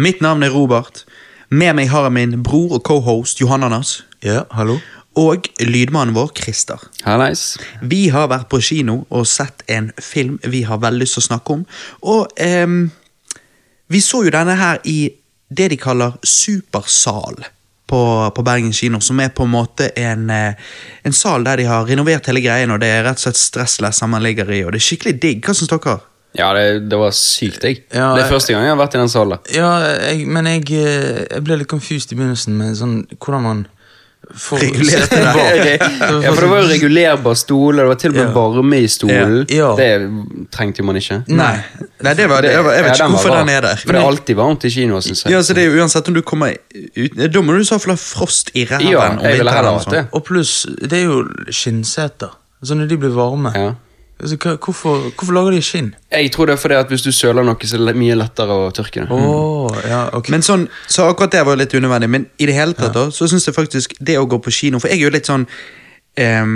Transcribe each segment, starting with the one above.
Mitt navn er Robert. Med meg har jeg min bror og cohost Anders Ja, hallo? Og lydmannen vår Christer. Hallais. Vi har vært på kino og sett en film vi har veldig lyst til å snakke om. Og ehm, vi så jo denne her i det de kaller Supersal på, på Bergen kino. Som er på en måte en, eh, en sal der de har renovert hele greien, og det er rett og slett stresslesser man ligger i. Og det er skikkelig digg. Hva syns dere? Ja, det, det var sykt, jeg. Ja, det er første gang jeg har vært i den salen. Ja, jeg, men jeg, eh, jeg ble litt confused i begynnelsen med sånn hvordan man får Regulert det. Ja, for det var jo regulerbar stol, og det var til og med Ja. varme i stolen. Ja. Det trengte jo man ikke. Nei, Nei det var, det, jeg, jeg vet ikke den hvorfor bra. den er der. For det er alltid varmt i kino, syns jeg. Ja, så det er jo Uansett om du kommer ut Da må du i så fall ha frost i ræven. Ja, jeg ville heller hatt sånn. det. Og pluss, det er jo skinnseter. Så når de blir varme Ja. Altså, hva, hvorfor, hvorfor lager de skinn? Jeg tror det er fordi at hvis du søler noe, så er det mye lettere å tørke det. Åh, ja, okay. Men sånn, så akkurat det var litt unødvendig, men i det hele tatt da, så syns jeg faktisk det å gå på kino For jeg er jo litt sånn um,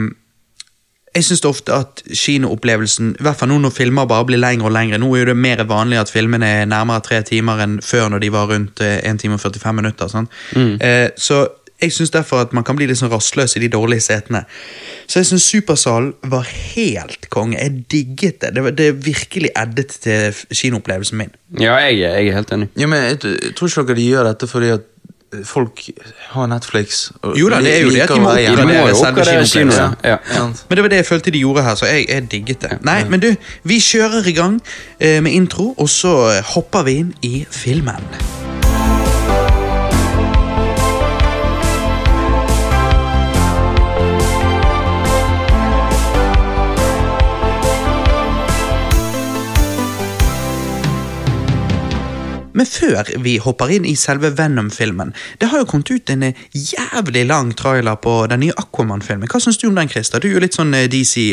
Jeg syns ofte at kinoopplevelsen, i hvert fall nå når filmer bare blir lengre og lengre Nå er det mer vanlig at filmene er nærmere tre timer enn før, når de var rundt eh, 1 time og 45 minutter. sant? Eh, så jeg syns derfor at man kan bli litt sånn rastløs i de dårlige setene. Så jeg syns Supersal var helt konge. Jeg digget det. Det, var, det virkelig eddet til kinoopplevelsen min. Ja, jeg, jeg er helt enig. ja, men jeg, jeg tror ikke dere de gjør dette fordi at folk har Netflix. og Jo da, det er jo det de må oppgradere selve oppgradere kinoopplevelsen. Ja. Men det var det jeg følte de gjorde her, så jeg, jeg digget det. Nei, men du, vi kjører i gang eh, med intro, og så eh, hopper vi inn i filmen. Men før vi hopper inn i selve Venom-filmen, det har jo kommet ut en eh, jævlig lang trailer på den nye Aquaman-filmen. Hva syns du om den, Christer? Du er jo litt sånn eh, DC...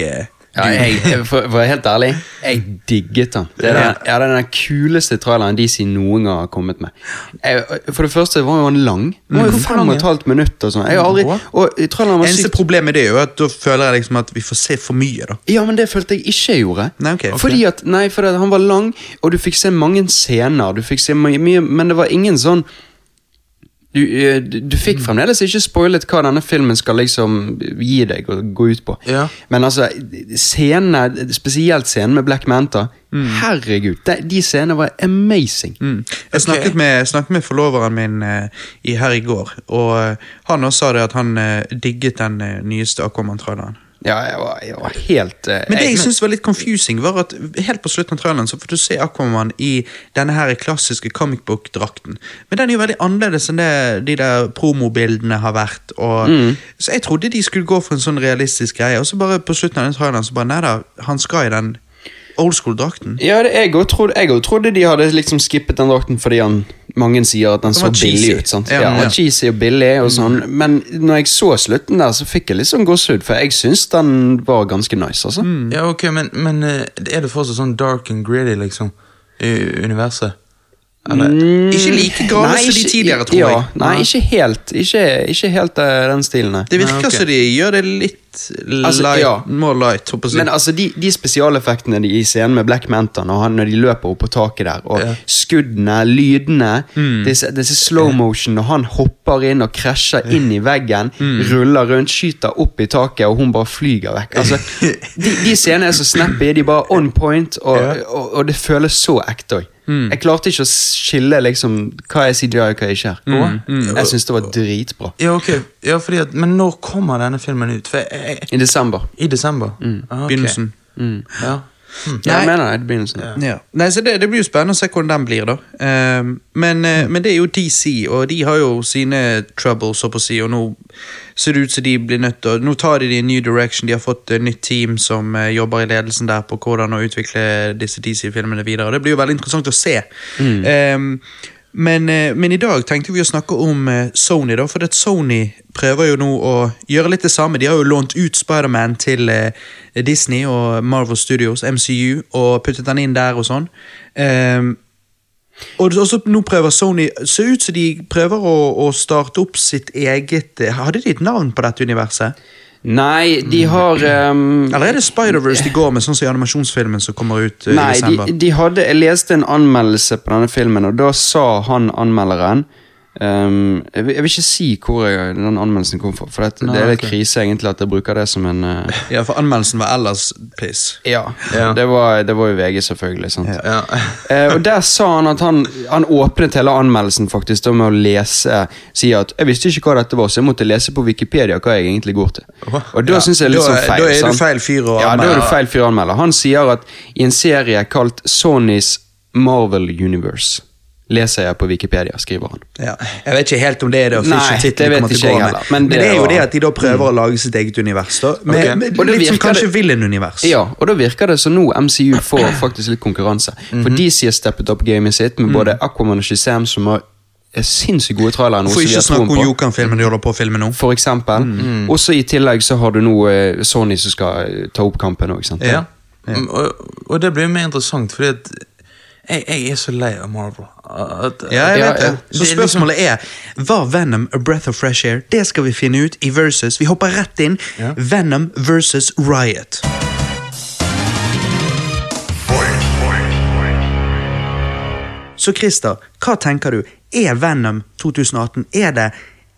Ja, jeg, for, for helt ærlig, jeg digget den. Det er den, ja, det er den kuleste traileren DC noen gang har kommet med. Jeg, for det første var jo den lang. Den var jo Hvorfor fem og et halvt minutt. og sånn. Eneste sykt problemet med det er jo at da føler jeg liksom at vi får se for mye, da. Ja, men det følte jeg ikke jeg gjorde. Nei, ok. Fordi at, nei, for at han var lang, og du fikk se mange scener. Du fikk se mye, mye Men det var ingen sånn du, eh, du, du fikk fremdeles ikke spoilet hva denne filmen skal liksom gi deg og gå ut på. Ja. Men altså, scenene, spesielt scenen med Black Manta Herregud, de, de scenene var amazing. Jeg snakket, med, snakket med forloveren min uh, i, her i går, og uh, han også sa det at han uh, digget den nyeste Aquaman-traileren. Ja, jeg var, jeg var helt uh, Men det jeg syns var litt confusing, var at helt på slutten av traileren så får du se Aquaman i denne her klassiske comic book-drakten. Men den er jo veldig annerledes enn det de der promobildene har vært. Og, Så jeg trodde de skulle gå for en sånn realistisk greie, og så bare på slutten av den traileren så bare Nei da, han skal i den old school-drakten. Ja, det, jeg òg trodde, trodde de hadde liksom skippet den drakten fordi han, mange sier at den så var cheesy. billig ut. sant? Ja, Ja, ja. Cheesy og billig og sånn. Men når jeg så slutten der, så fikk jeg litt sånn gåsehud, for jeg syns den var ganske nice. altså. Ja, ok, men, men eh, er det fortsatt sånn dark and gritty, liksom, i universet? Eller? Mm, Ikke like gale som de tidligere, tror ja, jeg. Nei, ikke helt. Ikke, ikke helt eh, den stilen, nei. Det virker Nei, ok. som de gjør det litt Altså, ja. more light. håper jeg å si. Men altså, de, de spesialeffektene de- i scenen med Black Manta når, han, når de løper opp på taket der, og Ja. skuddene, lydene disse, disse slow motion når han hopper inn og krasjer inn i veggen, ruller rundt, skyter opp i taket, og hun bare flyger vekk. Altså, de, de scenene er så snappy, de er bare on point, og, Ja. og, og det føles så ekte òg. Jeg klarte ikke å skille liksom hva er CGI og hva er ikke. Jeg syns det var dritbra. Ja, ok. Ja, fordi at, men når kommer denne filmen ut? For jeg, jeg, I desember. I desember? Ah, okay. Begynnelsen. Ja. Ja, jeg mener det. i begynnelsen. Ja. Nei, så det, det blir jo spennende å se hvordan den blir, da. Ehm, men, uh, men det er jo DC, og de har jo sine troubles, så på å si, og nå ser det ut som de blir nødt til å Nå tar de det i en ny direction, de har fått et nytt team som uh, jobber i ledelsen der på hvordan å utvikle disse DC-filmene videre. og Det blir jo veldig interessant å se. Ehm, men, eh, men i dag tenkte vi å snakke om eh, Sony, da, for Sony prøver jo nå å gjøre litt det samme. De har jo lånt ut Spiderman til eh, Disney og Marvel Studios, MCU, og puttet den inn der og sånn. Um, og også nå prøver Sony Ser ut som de prøver å, å starte opp sitt eget Hadde de et navn på dette universet? Nei, de har um, Eller er det Spider-Verse de går med, sånn som i animasjonsfilmen som kommer ut i Nei, desember? de, de hadde, jeg leste en anmeldelse på denne filmen, og da sa han anmelderen ehm, jeg, vil, jeg vil ikke si hvor jeg, den anmeldelsen kom fra, for det, Nei, det er litt okay. krise egentlig at jeg bruker det som en uh... Ja, for anmeldelsen var ellers piss. Ja, Ja. Det, var, det var jo VG, selvfølgelig. sant? Ja. uh, og Der sa han at han, han åpnet hele anmeldelsen faktisk da med å lese Si at 'jeg visste ikke hva dette var, så jeg måtte lese på Wikipedia hva jeg egentlig går til'. Og da Ja, synes jeg det er litt sånn feil. da er du feil fyr å Ja, da er du feil fyr å anmelde. Han sier at i en serie kalt Sonys Marvel Universe Leser jeg på Wikipedia, skriver han. Ja. Jeg vet ikke helt om det er det offisielle det tittelen kommer til å gå med. heller, Men men det, det er jo var- det at de da prøver å lage sitt eget univers. da Med, okay. med, med Litt som kanskje det- villain-univers. Ja, og da virker det som nå MCU får faktisk litt konkurranse. For DC har steppet opp gamet sitt med både Aquaman og Shazam, som har er sinnssykt gode trailere. For ikke snakke om. Jokan-filmen de holder på å filme nå. For eksempel. Og så i tillegg så har du nå eh, Sony som skal ta opp kampen òg, sant. Ja. Mm, Og, og det blir jo mer interessant, fordi at jeg, jeg er så lei av Marvel. At, Ja, jeg vet det. Så liksom- spørsmålet er Var Venom a breath of fresh air? Det skal vi finne ut i Versus. Vi hopper rett inn. Ja. Venom versus Riot. Så Christer, hva tenker du? Er Venom 2018 Er det,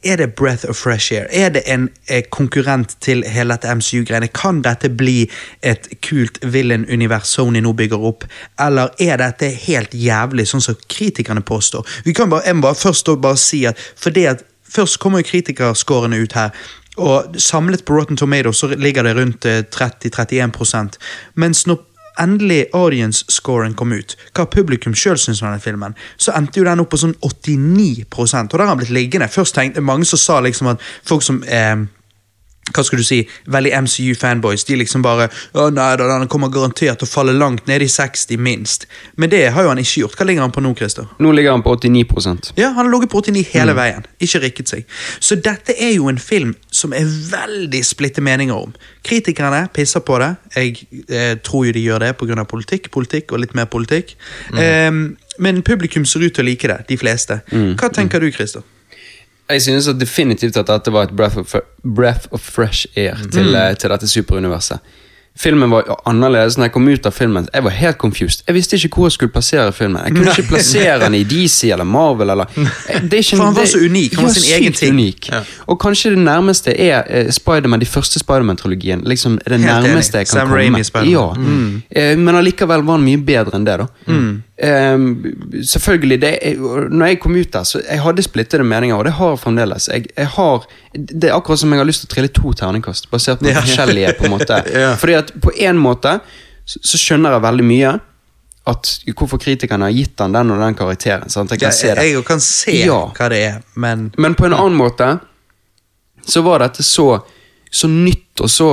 er det breath of fresh air? Er det en eh, konkurrent til hele dette MCU-greiene? Kan dette bli et kult villain-univers Sony nå bygger opp? Eller er dette helt jævlig, sånn som kritikerne påstår? Vi kan bare, bare først bare si at fordi at Først kommer jo kritikerscorene ut her. Og samlet på Rotten Tomatoes så ligger det rundt eh, 30-31% Mens når endelig audience-scoren kom ut, hva publikum sjøl syns om denne filmen, så endte jo den opp på sånn 89% og der har han blitt liggende. Først tenkte mange som sa liksom at folk som eh, hva skal du si, veldig MCU-fanboys. De liksom bare Å nei da, Han kommer garantert til å falle langt ned i 60, minst. Men det har jo han ikke gjort. Hva ligger han på nå, Christer? Nå ligger han på 89% Ja, han har ligget på 89 hele veien. Ikke rikket seg. Så dette er jo en film som er veldig splitte meninger om. Kritikerne pisser på det. Jeg eh, tror jo de gjør det pga. politikk, politikk og litt mer politikk. Ehm, men publikum ser ut til å like det, de fleste. Hva tenker du, Christer? Jeg synes definitivt at dette var et breath of, breath of fresh air til, mm. til dette superuniverset. Filmen var annerledes når jeg kom ut av filmen. Jeg var helt confused. Jeg visste ikke hvor jeg skulle plassere filmen. Jeg kunne ikke plassere den i DC eller Marvel. Eller, Eh, det er ikke, For han var så unik. Han var sin egen ting. Unik. Ja. Og kanskje det nærmeste er eh, Spiderman, de første Spiderman-trilogien. Liksom det Helt enig. nærmeste jeg kan Sam komme. Raimi. Ja. mm. men allikevel var han mye bedre enn det, da. Eh, selvfølgelig, det når jeg kom ut der, så jeg hadde splittede meninger, og det har jeg fremdeles. Jeg, jeg har, det er akkurat som jeg har lyst til å trille to terningkast, basert på Ja. forskjellige på en måte. Ja. Fordi at på en måte så, så skjønner jeg veldig mye at hvorfor kritikerne har gitt han den og den karakteren. Sant? Jeg kan se det. Jeg kan se Ja. hva det er, men Men på en annen måte så var dette så, så nytt og så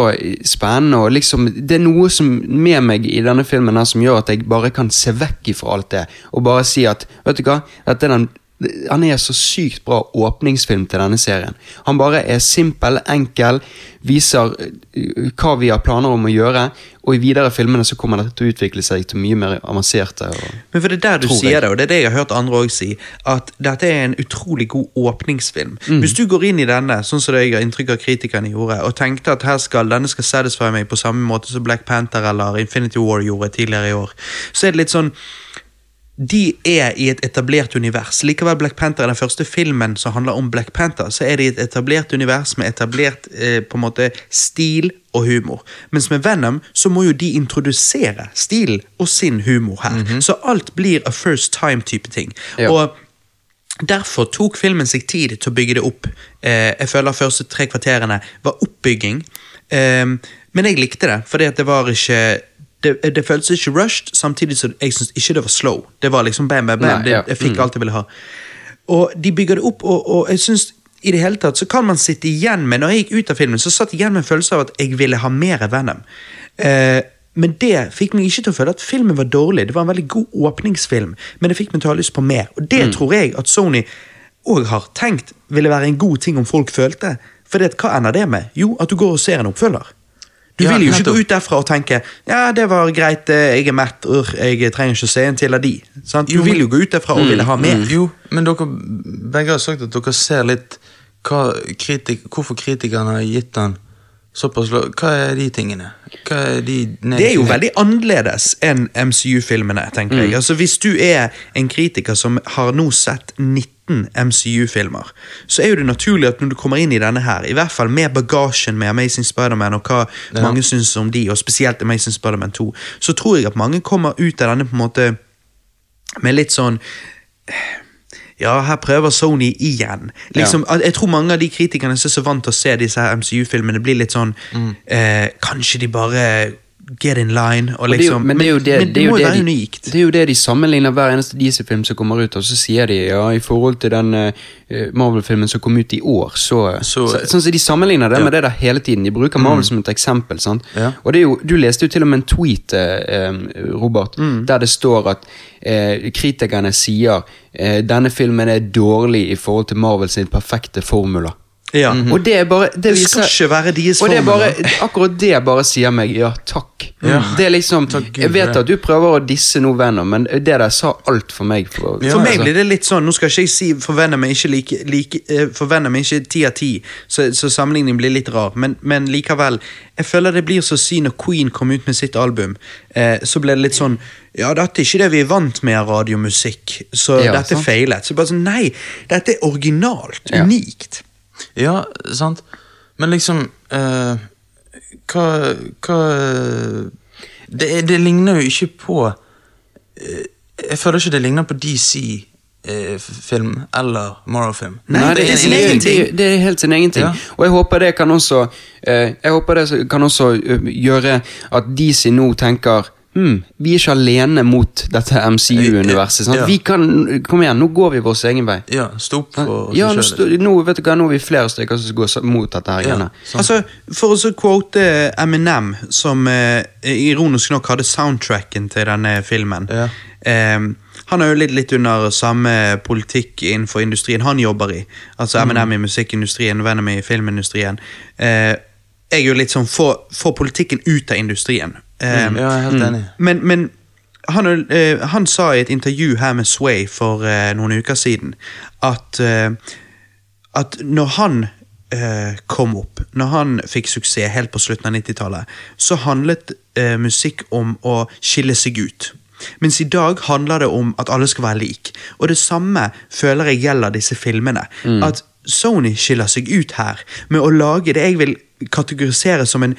spennende. og liksom, Det er noe som med meg i denne filmen her som gjør at jeg bare kan se vekk ifra alt det. Og bare si at vet du hva, dette er den han er så sykt bra åpningsfilm til denne serien. Han bare er simpel, enkel, viser uh, hva vi har planer om å gjøre, og i videre filmene så kommer dette til å utvikle seg til mye mer avanserte. Og Men for det er der du sier jeg. det, og det er det jeg har hørt andre òg si, at dette er en utrolig god åpningsfilm. Mm. Hvis du går inn i denne, sånn som det jeg har inntrykk av kritikerne gjorde, og tenkte at her skal, denne skal satisfy meg på samme måte som Black Panther eller Infinity War gjorde tidligere i år, så er det litt sånn de er i et etablert univers. Likevel Black Panther er den første filmen som handler om Black Panther. Så er det i et etablert univers med etablert eh, på en måte stil og humor. Mens med Venom så må jo de introdusere stilen og sin humor her. Så alt blir a first time-type ting. Ja. Og Derfor tok filmen seg tid til å bygge det opp. Eh, jeg føler de første tre kvarterene var oppbygging. Eh, men jeg likte det, fordi det var ikke det, det føltes ikke rushed, samtidig som jeg syns ikke det var slow. Det var liksom bam, bam, bam. Nei, det, jeg fikk Mm. alt jeg ville ha. Og de bygger det opp, og, og jeg synes i det hele tatt så kan man sitte igjen med Når jeg gikk ut av filmen, så satt jeg igjen med en følelse av at jeg ville ha mer Venom. Eh, men det fikk meg ikke til å føle at filmen var dårlig. Det var en veldig god åpningsfilm, men det fikk meg til å ha lyst på mer. Og det tror jeg at Sony òg har tenkt ville være en god ting om folk følte. For det, hva ender det med? Jo, at du går og ser en oppfølger. Du vil jo ikke gå ut derfra og tenke ja, det var greit, eh, jeg er mett, ur, jeg trenger ikke å se en til av de. Sant? Du Jo, vil jo gå ut derfra og ville ha mer. Jo, men dere begge har sagt at dere ser litt kritik, hvorfor kritikerne har gitt den såpass Hva er de tingene? Er de Det er jo veldig annerledes enn MCU-filmene, tenker Mm. jeg. Altså Hvis du er en kritiker som har nå sett 19 MCU-filmer, så er jo det naturlig at når du kommer inn i denne her, i hvert fall med bagasjen med Amazing Spider-Man og hva Ja. mange syns om de, og spesielt Amazing Spider-Man 2, så tror jeg at mange kommer ut av denne på en måte med litt sånn ja, her prøver Sony igjen. Liksom, Jeg tror mange av de kritikerne som er så vant til å se disse MCU-filmene, blir litt sånn eh, Kanskje de bare get in line, og liksom men det jo det, men det, det må jo være de, unikt. Det er jo det de sammenligner hver eneste DC-film som kommer ut, og så sier de ja, i forhold til den uh, Marvel-filmen som kom ut i år, så, så, Så- Sånn at De sammenligner det Ja. med det der hele tiden. De bruker Marvel som et eksempel. sant? Ja. Og det er jo, Du leste jo til og med en tweet, uh, Robert, Robert, der det står at uh, kritikerne sier denne filmen er dårlig i forhold til Marvel sin perfekte formula. Ja. Og det er bare Det, Det skal viser- ikke være deres og det er bare, akkurat det bare sier meg ja, takk. Ja. Det er liksom Takk Gud Jeg vet at du prøver å disse noe Venom, men det der sa alt for meg. For, Ja, For meg altså. blir det litt sånn, nå skal ikke jeg si for Venom er ikke like, like eh, For Venom er ikke ti av ti, så, så sammenligningen blir litt rar, men, men likevel. Jeg føler det blir så si når Queen kom ut med sitt album, eh, så ble det litt sånn Ja, dette er ikke det vi er vant med av radiomusikk, så Ja, dette sant. feilet. Så bare sånn, nei, dette er originalt, Ja. unikt. Ja, sant. Men liksom eh, Hva, hva det, det ligner jo ikke på eh, Jeg føler ikke det ligner på DC-film eller Morrow-film. Nei, det, er sin egen ting. Det er helt sin egen ting. Ja. Og jeg håper det kan også eh, Jeg håper det kan også eh, gjøre at DC nå tenker Hmm, vi er ikke alene mot dette MCU-universet. Ja. Vi kan, Kom igjen, nå går vi vår egen vei. Ja, stå opp for Ja, nå, selv. stå- nå, vet du hva, nå er vi flere stykker som går mot dette her. Ja, Altså, For å så quote Eminem, som eh, ironisk nok hadde soundtracken til denne filmen. Ja. Eh, han er jo litt, litt under samme politikk innenfor industrien han jobber i. Altså Mm. Eminem i musikkindustrien, Venom i filmindustrien. Eh, jeg er jo litt sånn få få politikken ut av industrien. Mm, ja, jeg er helt enig. men, men han, eh, han sa i et intervju her med Sway for eh, noen uker siden at, eh, at når han kom opp, når han fikk suksess helt på slutten av 90-tallet, så handlet musikk om å skille seg ut. Mens i dag handler det om at alle skal være lik. Og det samme føler jeg gjelder disse filmene. At Sony skiller seg ut her med å lage det jeg vil kategorisere som en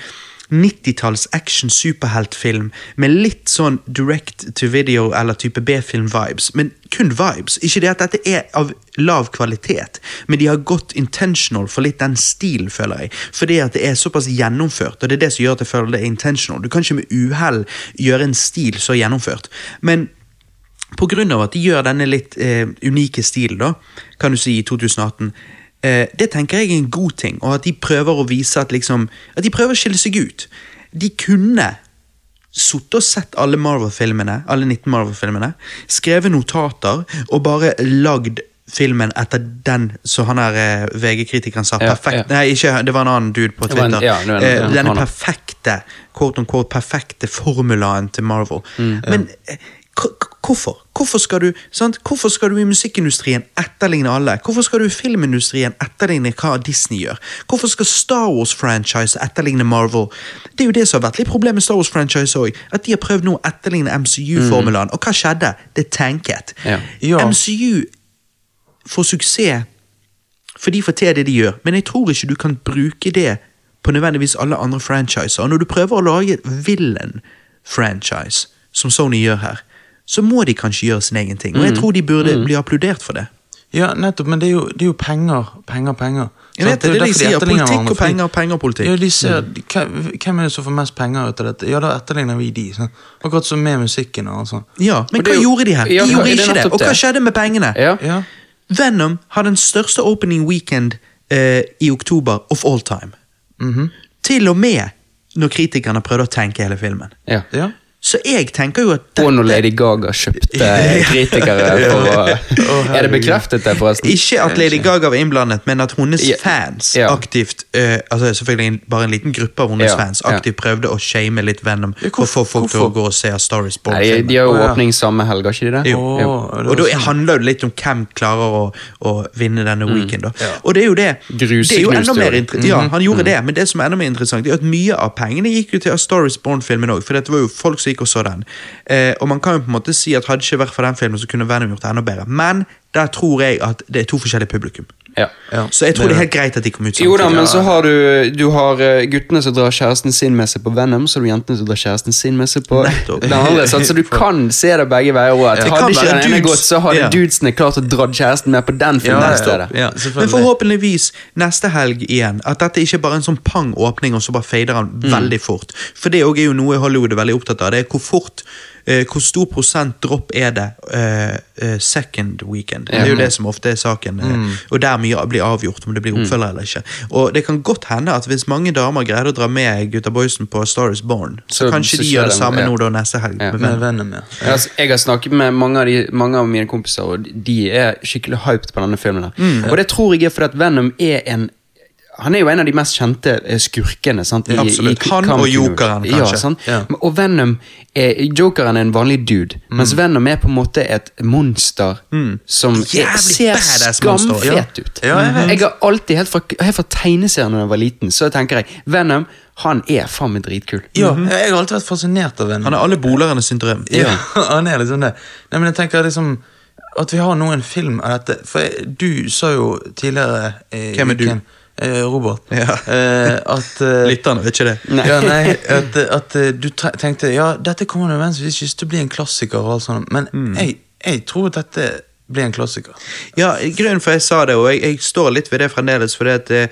90-talls action-superheltfilm med litt sånn direct to video eller type B-film-vibes. Men kun vibes. Ikke det at dette er av lav kvalitet, men de har gått intentional for litt den stilen, føler jeg. Fordi at det er såpass gjennomført, og det er det som gjør at jeg føler det er intentional. Du kan ikke med uhell gjøre en stil så gjennomført. Men av at de gjør denne litt eh, unike stilen, da, kan du si, i 2018, eh, det tenker jeg er en god ting, og at de prøver å vise at liksom At de prøver å skille seg ut. De kunne sittet og sett alle Marvel-filmene, alle 19 Marvel-filmene, skrevet notater og bare lagd filmen etter den som han her eh, VG-kritikeren sa. Ja, perfekt. ja. Nei, ikke, det var en annen dude på Twitter. en- ja, en- Eh, denne perfekte quote on quote, perfekte formulaen til Marvel. Men k- k- hvorfor? Hvorfor skal, du, sant? hvorfor skal du i musikkindustrien etterligne alle? Hvorfor skal du i filmindustrien etterligne hva Disney gjør? Hvorfor skal Star Wars-franchise etterligne Marvel? Det er jo det som har vært litt problemet med Star Wars-franchise òg. At de har prøvd nå å etterligne MCU-formulaen. Og hva skjedde? Det tanket. Ja. Ja. MCU får suksess for de får til det de gjør, men jeg tror ikke du kan bruke det på nødvendigvis alle andre franchiser. Når du prøver å lage et villain-franchise, som Sony gjør her, så må de kanskje gjøre sin egen ting. Og jeg tror de burde bli applaudert for det. Ja, nettopp, men det er jo, det er jo penger, penger, penger. Jeg vet det, det er det de sier. Politikk hverandre, og penger, penger og politikk. Ja, de ser, hvem- Hvem er det som får mest penger ut av dette? Ja, da etterligner vi de. Sånn. Akkurat som med musikken og sånn. Ja, men hva jo- gjorde de her? De ja, gjorde ikke det. Og hva skjedde med pengene? Ja. Ja, Venom har den største opening weekend eh, i oktober of all time. mhm. Til og med når kritikerne prøvde å tenke hele filmen. Ja. Så jeg tenker jo at Og når Lady Gaga kjøpte kritikere for å Er det bekreftet, det, forresten? Ikke at Lady Gaga var innblandet, men at hennes Ja. fans aktivt uh, Altså selvfølgelig bare en liten gruppe av hennes Ja, fans aktivt prøvde å shame litt Venom for å få folk til å gå og se Stories på Nei, de, har jo ja. åpning samme helg, har ikke de det? Jo. Det Og da handler det litt om hvem klarer å, å vinne denne weekend. Da. Ja. Og det er jo det. Det er jo enda mer jo. Ja, han gjorde det, men det som er enda mer interessant, er at mye av pengene gikk jo til A Star Born-filmen òg, for dette var jo folk som gikk og så den. Eh, og man kan jo på en måte si at hadde ikke vært for den filmen, så kunne Venom gjort det enda bedre. Men der tror jeg at det er to forskjellige publikum. Ja. Ja. Så jeg tror det er helt greit at de kom ut samtidig. Jo da, men så har du, du har eh, guttene som drar kjæresten sin med seg på Venom, så har du jentene som drar kjæresten sin med seg på den andre. Så du kan se det begge veier. Og at hadde ikke den ene gått, så hadde Ja. dudesene klart å dra kjæresten med på den filmen Ja, ja. i. Ja. Men forhåpentligvis neste helg igjen. At dette ikke bare er en sånn pang åpning, og så bare fader han Mm. veldig fort. For det er jo noe Hollywood er veldig opptatt av. Det er hvor fort hvor stor prosent dropp er det eh, eh, second weekend? Det er jo det som ofte er saken. eh, Mm. Og der mye blir avgjort, om det blir oppfølger eller ikke. Og det kan godt hende at hvis mange damer greide å dra med gutta boysen på Star Is Born, så, Så- kanskje så de gjøre gjør det samme ja. nå da neste helg. Ja. med Med Venom. Ja. ja. Jeg har, jeg har snakket med mange av, de, mange av mine kompiser, og de er skikkelig hyped på denne filmen. Mm. Og det tror jeg er fordi at Venom er en han er jo en av de mest kjente eh, skurkene. sant? I, Absolutt. i Han og. Jokeren, Ja, kanskje. sant? Ja. Og Venom er, Jokeren er en vanlig dude, Mm. mens Venom er på en måte et monster som er, ser skamfet ja. ut. Ja, jeg jeg har alltid, helt fra, helt fra tegneserien da jeg var liten, så tenker jeg Venom han er faen meg dritkul. Ja, jeg har alltid vært fascinert av Venom. Han er alle bolernes sin drøm. Ja, han er liksom det. Nei, men jeg tenker liksom At vi har nå en film av dette For jeg, du sa jo tidligere i Hvem er du? uken, eh, Robert. Ja. Eh, at eh, Lytterne, vet ikke det. Nei. Ja, nei, at, at eh, du tenkte Ja, dette kommer nødvendigvis ikke til å bli en klassiker, og alt sånt, men Mm. jeg, jeg tror dette blir en klassiker. Ja, grunnen for jeg sa det, og jeg, jeg står litt ved det fremdeles, for det at eh,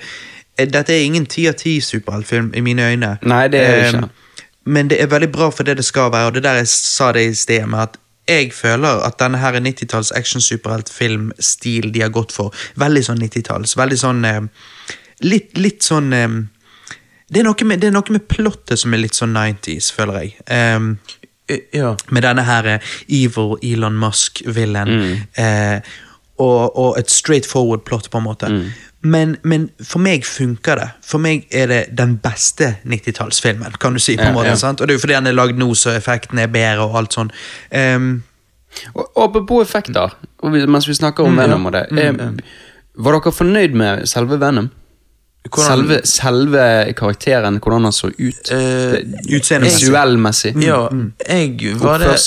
dette er ingen ti av ti superheltfilm i mine øyne. Nei, det er det ikke. Eh, Men det er veldig bra for det det skal være, og det der jeg sa det i sted med at jeg føler at denne her 90-talls action-superheltfilmstil de har gått for, veldig sånn 90-talls, veldig sånn eh, litt, litt sånn um, det er, noe med, det er plottet som er litt sånn 90s, føler jeg. Um, Ja. med denne her eh, evil Elon Musk-villen. Mm. Eh, og, og et straight forward plot, på en måte. Mm. Men, men for meg funker det. For meg er det den beste 90-tallsfilmen, kan du si. på en Ja, måte, ja. Og det er jo fordi den er lagd nå, så effekten er bedre og alt sånn. Um, Og Apropos effekter, mens vi snakker om Venom og det. eh, Var dere fornøyd med selve Venom? Hvordan- Selve, selve karakteren, hvordan han så ut? Uh, Utseendemessig. Visuellmessig? ja, jeg var det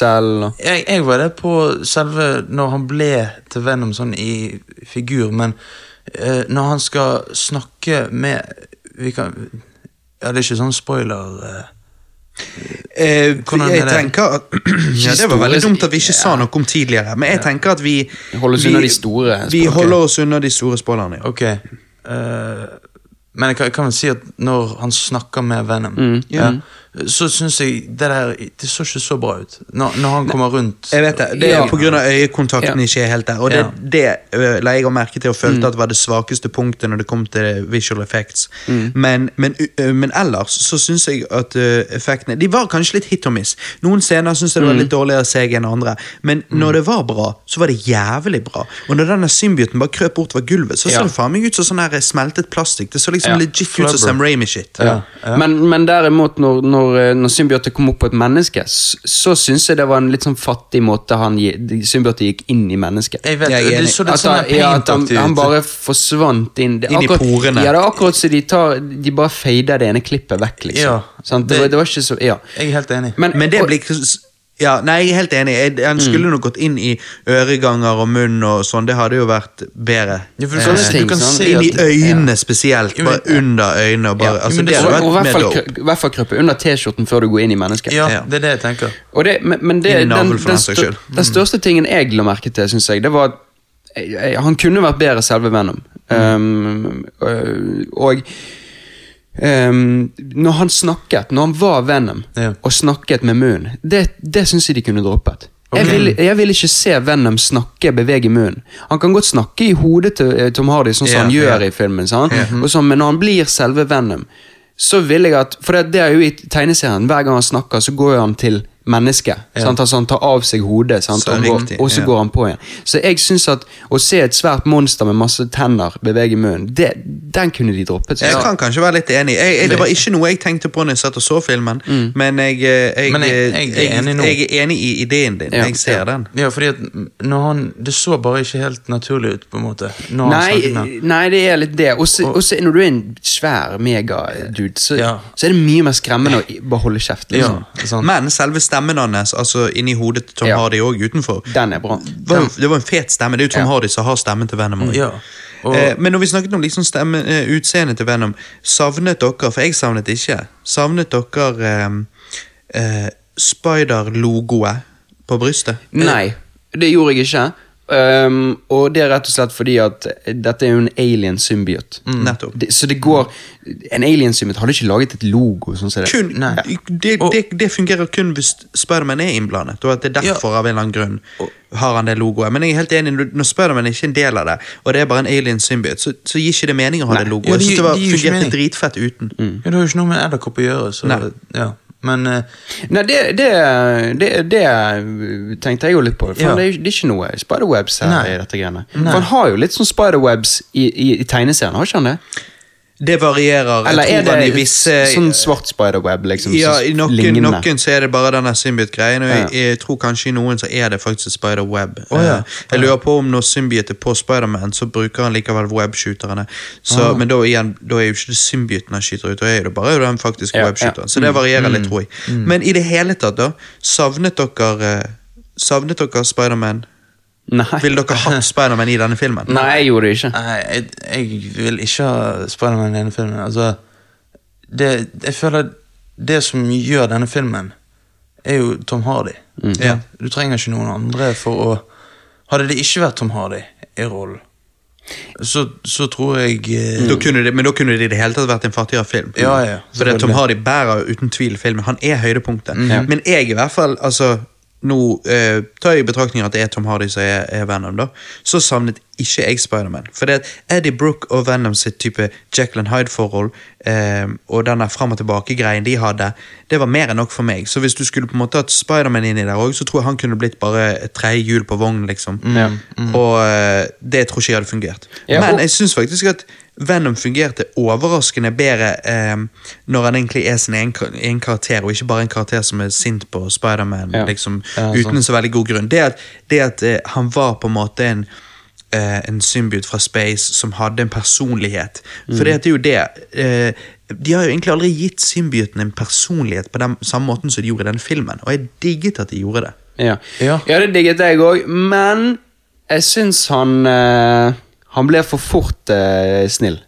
jeg, jeg var det på selve når han ble til Venom sånn i figur, men uh, når han skal snakke med vi kan, Ja, det er ikke sånn spoiler uh, eh, jeg tenker at ja, Det var veldig dumt at vi ikke sa noe om tidligere, men jeg tenker at vi oss vi- unna de store Vi holder oss unna de store spoilerne. Ja. Ok. eh, men jeg kan, kan vel si at når han snakker med Venom, Mm, ja, så syns jeg det der Det så ikke så bra ut. Når, når han kommer rundt Jeg vet det, det er Ja. av øyekontakten Ja. ikke er helt der. Og det, Ja. det la jeg merke til og følte Mm. at var det svakeste punktet når det kom til visual effects. Men, men, øh, men ellers så syns jeg at effektene De var kanskje litt hit og miss. Noen scener syns jeg det var Mm. litt dårligere seg enn andre, men når det var bra, så var det jævlig bra. Og når denne symbioten bare krøp bortover gulvet, så så Ja. det faen meg ut som sånn her smeltet plastikk. Det så liksom Ja. legit ut som Sam Raimi-shit. Ja. Men, men derimot, når, når, eh, når Symbiote kom opp på et menneske, så, så syns jeg det var en litt sånn fattig måte han gi- gikk inn i mennesket. Jeg vet, Jeg det enig. så litt At sånn han, ja, at han, han bare forsvant inn det, Inn i akkurat- porene. Ja, det er akkurat som de tar De bare fader det ene klippet vekk, liksom. Ja, det, det- var, det var ikke så Ja. Jeg er helt enig. Men, Men det blir ja, Nei, jeg er helt enig. Jeg- Han skulle nok gått inn i øreganger og munn og sånn. Det hadde jo vært bedre. Ja, for du kan, eh, du kan sånn. se inn i øynene spesielt. Bare under øynene. Og bare, ja. altså, det det- hadde og, og i vært hvert mer fall, dope. krø- i hvert fall krøpe under T-skjorten før du går inn i mennesket. Ja, det er det jeg tenker. Og det, men, men det, den, den, den stør, skyld. den største tingen jeg la merke til, syns jeg, det var at han kunne vært bedre selve Venom. Um, og um, når han snakket, når han var Venom Ja. og snakket med munnen, det, det syns jeg de kunne droppet. Jeg, vil, jeg vil ikke se Venom snakke, bevege munnen. Han kan godt snakke i hodet til eh, Tom Hardy, sånn som yeah, han gjør yeah. i filmen. yeah. Og sånn, men når han blir selve Venom, så vil jeg at For det, det er jo i tegneserien, hver gang han snakker, så går han til menneske. Sant? Altså Han tar av seg hodet, sant? Så går, riktig, og så ja. går han på igjen. Så jeg syns at å se et svært monster med masse tenner bevege munnen, det, den kunne de droppet. Jeg kan kanskje være litt enig. Jeg, jeg, det var ikke noe jeg tenkte på når jeg satt og så filmen, men, jeg, eh, jeg, Men jeg- jeg er enig jeg er enig i ideen din. Ja, Jeg ser ja. den. Ja, fordi at når han Det så bare ikke helt naturlig ut, på en måte. Når Nei, nei, det er litt det. Og så og så når du er en svær megadude, så, Ja. så er det mye mer skremmende å bare holde kjeft. Liksom. Men selve stemmen hans, altså inni hodet til Tom Ja. Hardy òg utenfor, Den er bra. var, det var en fet stemme. Det er jo Tom Ja. Hardy som har stemmen til Venom. Ja. Og, Eh, men når vi snakket om liksom stemme, eh, utseendet til Venom, savnet dere, for jeg savnet ikke, savnet dere eh, eh, Spider-logoet på brystet? Nei, det gjorde jeg ikke. Um, og det er rett og slett fordi at dette er jo en alien symbiot. Nettopp. Det, så det går En alien symbiot hadde ikke laget et logo sånn det. Kun, Nei. det, Og- det, det fungerer kun hvis Spiderman er innblandet, og at det er derfor av en eller annen grunn har han det logoet. Men jeg er helt enig, når- Spiderman ikke er en del av det, og det er bare en alien symbiot, så, så gir ikke det mening å ha Nei. det logoet. Ja, Jeg det synes det var, de, de, ikke fungerte dritfett uten. ja, det har jo ikke noe med edderkopp å gjøre, så Nei. ja. Men eh, Nei, det, det, det, det tenkte jeg jo litt på. For Ja. det, er, det er ikke noe spiderwebs her Nei. i dette greiene. Nei. For han har jo litt sånn spiderwebs i, i, i tegneserien, har ikke han det? Det varierer. Eller er det visse sånn svart spiderweb, liksom? Ja, i noen, noen så er det bare denne Symbiot-greien, og jeg, Ja. jeg tror kanskje i noen så er det faktisk et spiderweb. Oh, ja. Eh, Jeg lurer på om når Symbiot er på Spiderman, så bruker han likevel webshooterne. Så, Men da, igjen, da er jo ikke det Symbioten han skyter ut, da er det bare den faktiske Ja, webshooteren. Så det varierer litt, tror jeg. Men i det hele tatt, da, savnet dere eh, Savnet dere Spiderman? Nei. Ville dere hatt Spiderman i denne filmen? Nei, jeg gjorde det ikke. Nei, jeg, jeg vil ikke ha Spiderman i denne filmen. Altså, det, jeg føler det som gjør denne filmen, er jo Tom Hardy. Ja. Du trenger ikke noen andre for å Hadde det ikke vært Tom Hardy i rollen, så, så tror jeg eh, Da det, men da kunne det i det hele tatt vært en fattigere film. Ja, ja, For det, Tom. Hardy bærer uten tvil filmen. Han er høydepunktet. Mm. Men jeg i hvert fall, altså Nå eh, tar jeg i betraktning at det er Tom Hardy som er, er Venom, da. Så savnet ikke jeg Spiderman. For det at Eddie Brooke og Venom sitt type and Hyde-forhold, eh, og denne fram og tilbake-greien de hadde, det var mer enn nok for meg. Så hvis du skulle på en måte hatt Spiderman inn i der òg, så tror jeg han kunne blitt bare tredje hjul på vognen, liksom. Ja. Og eh, det tror ikke jeg hadde fungert. Ja, Men jeg syns faktisk at Venom fungerte overraskende bedre eh, når han egentlig er sin egen, karakter, og ikke bare en karakter som er sint på Spiderman Ja. liksom, Ja, uten så veldig god grunn. Det at, det at eh, han var på en måte en eh, en symbiot fra Space som hadde en personlighet. For det det er jo det eh, De har jo egentlig aldri gitt symbioten en personlighet på den samme måten som de gjorde i den filmen, og jeg digget at de gjorde det. Ja, Ja. ja det digget jeg òg, men jeg syns han eh, Han ble for fort eh, snill.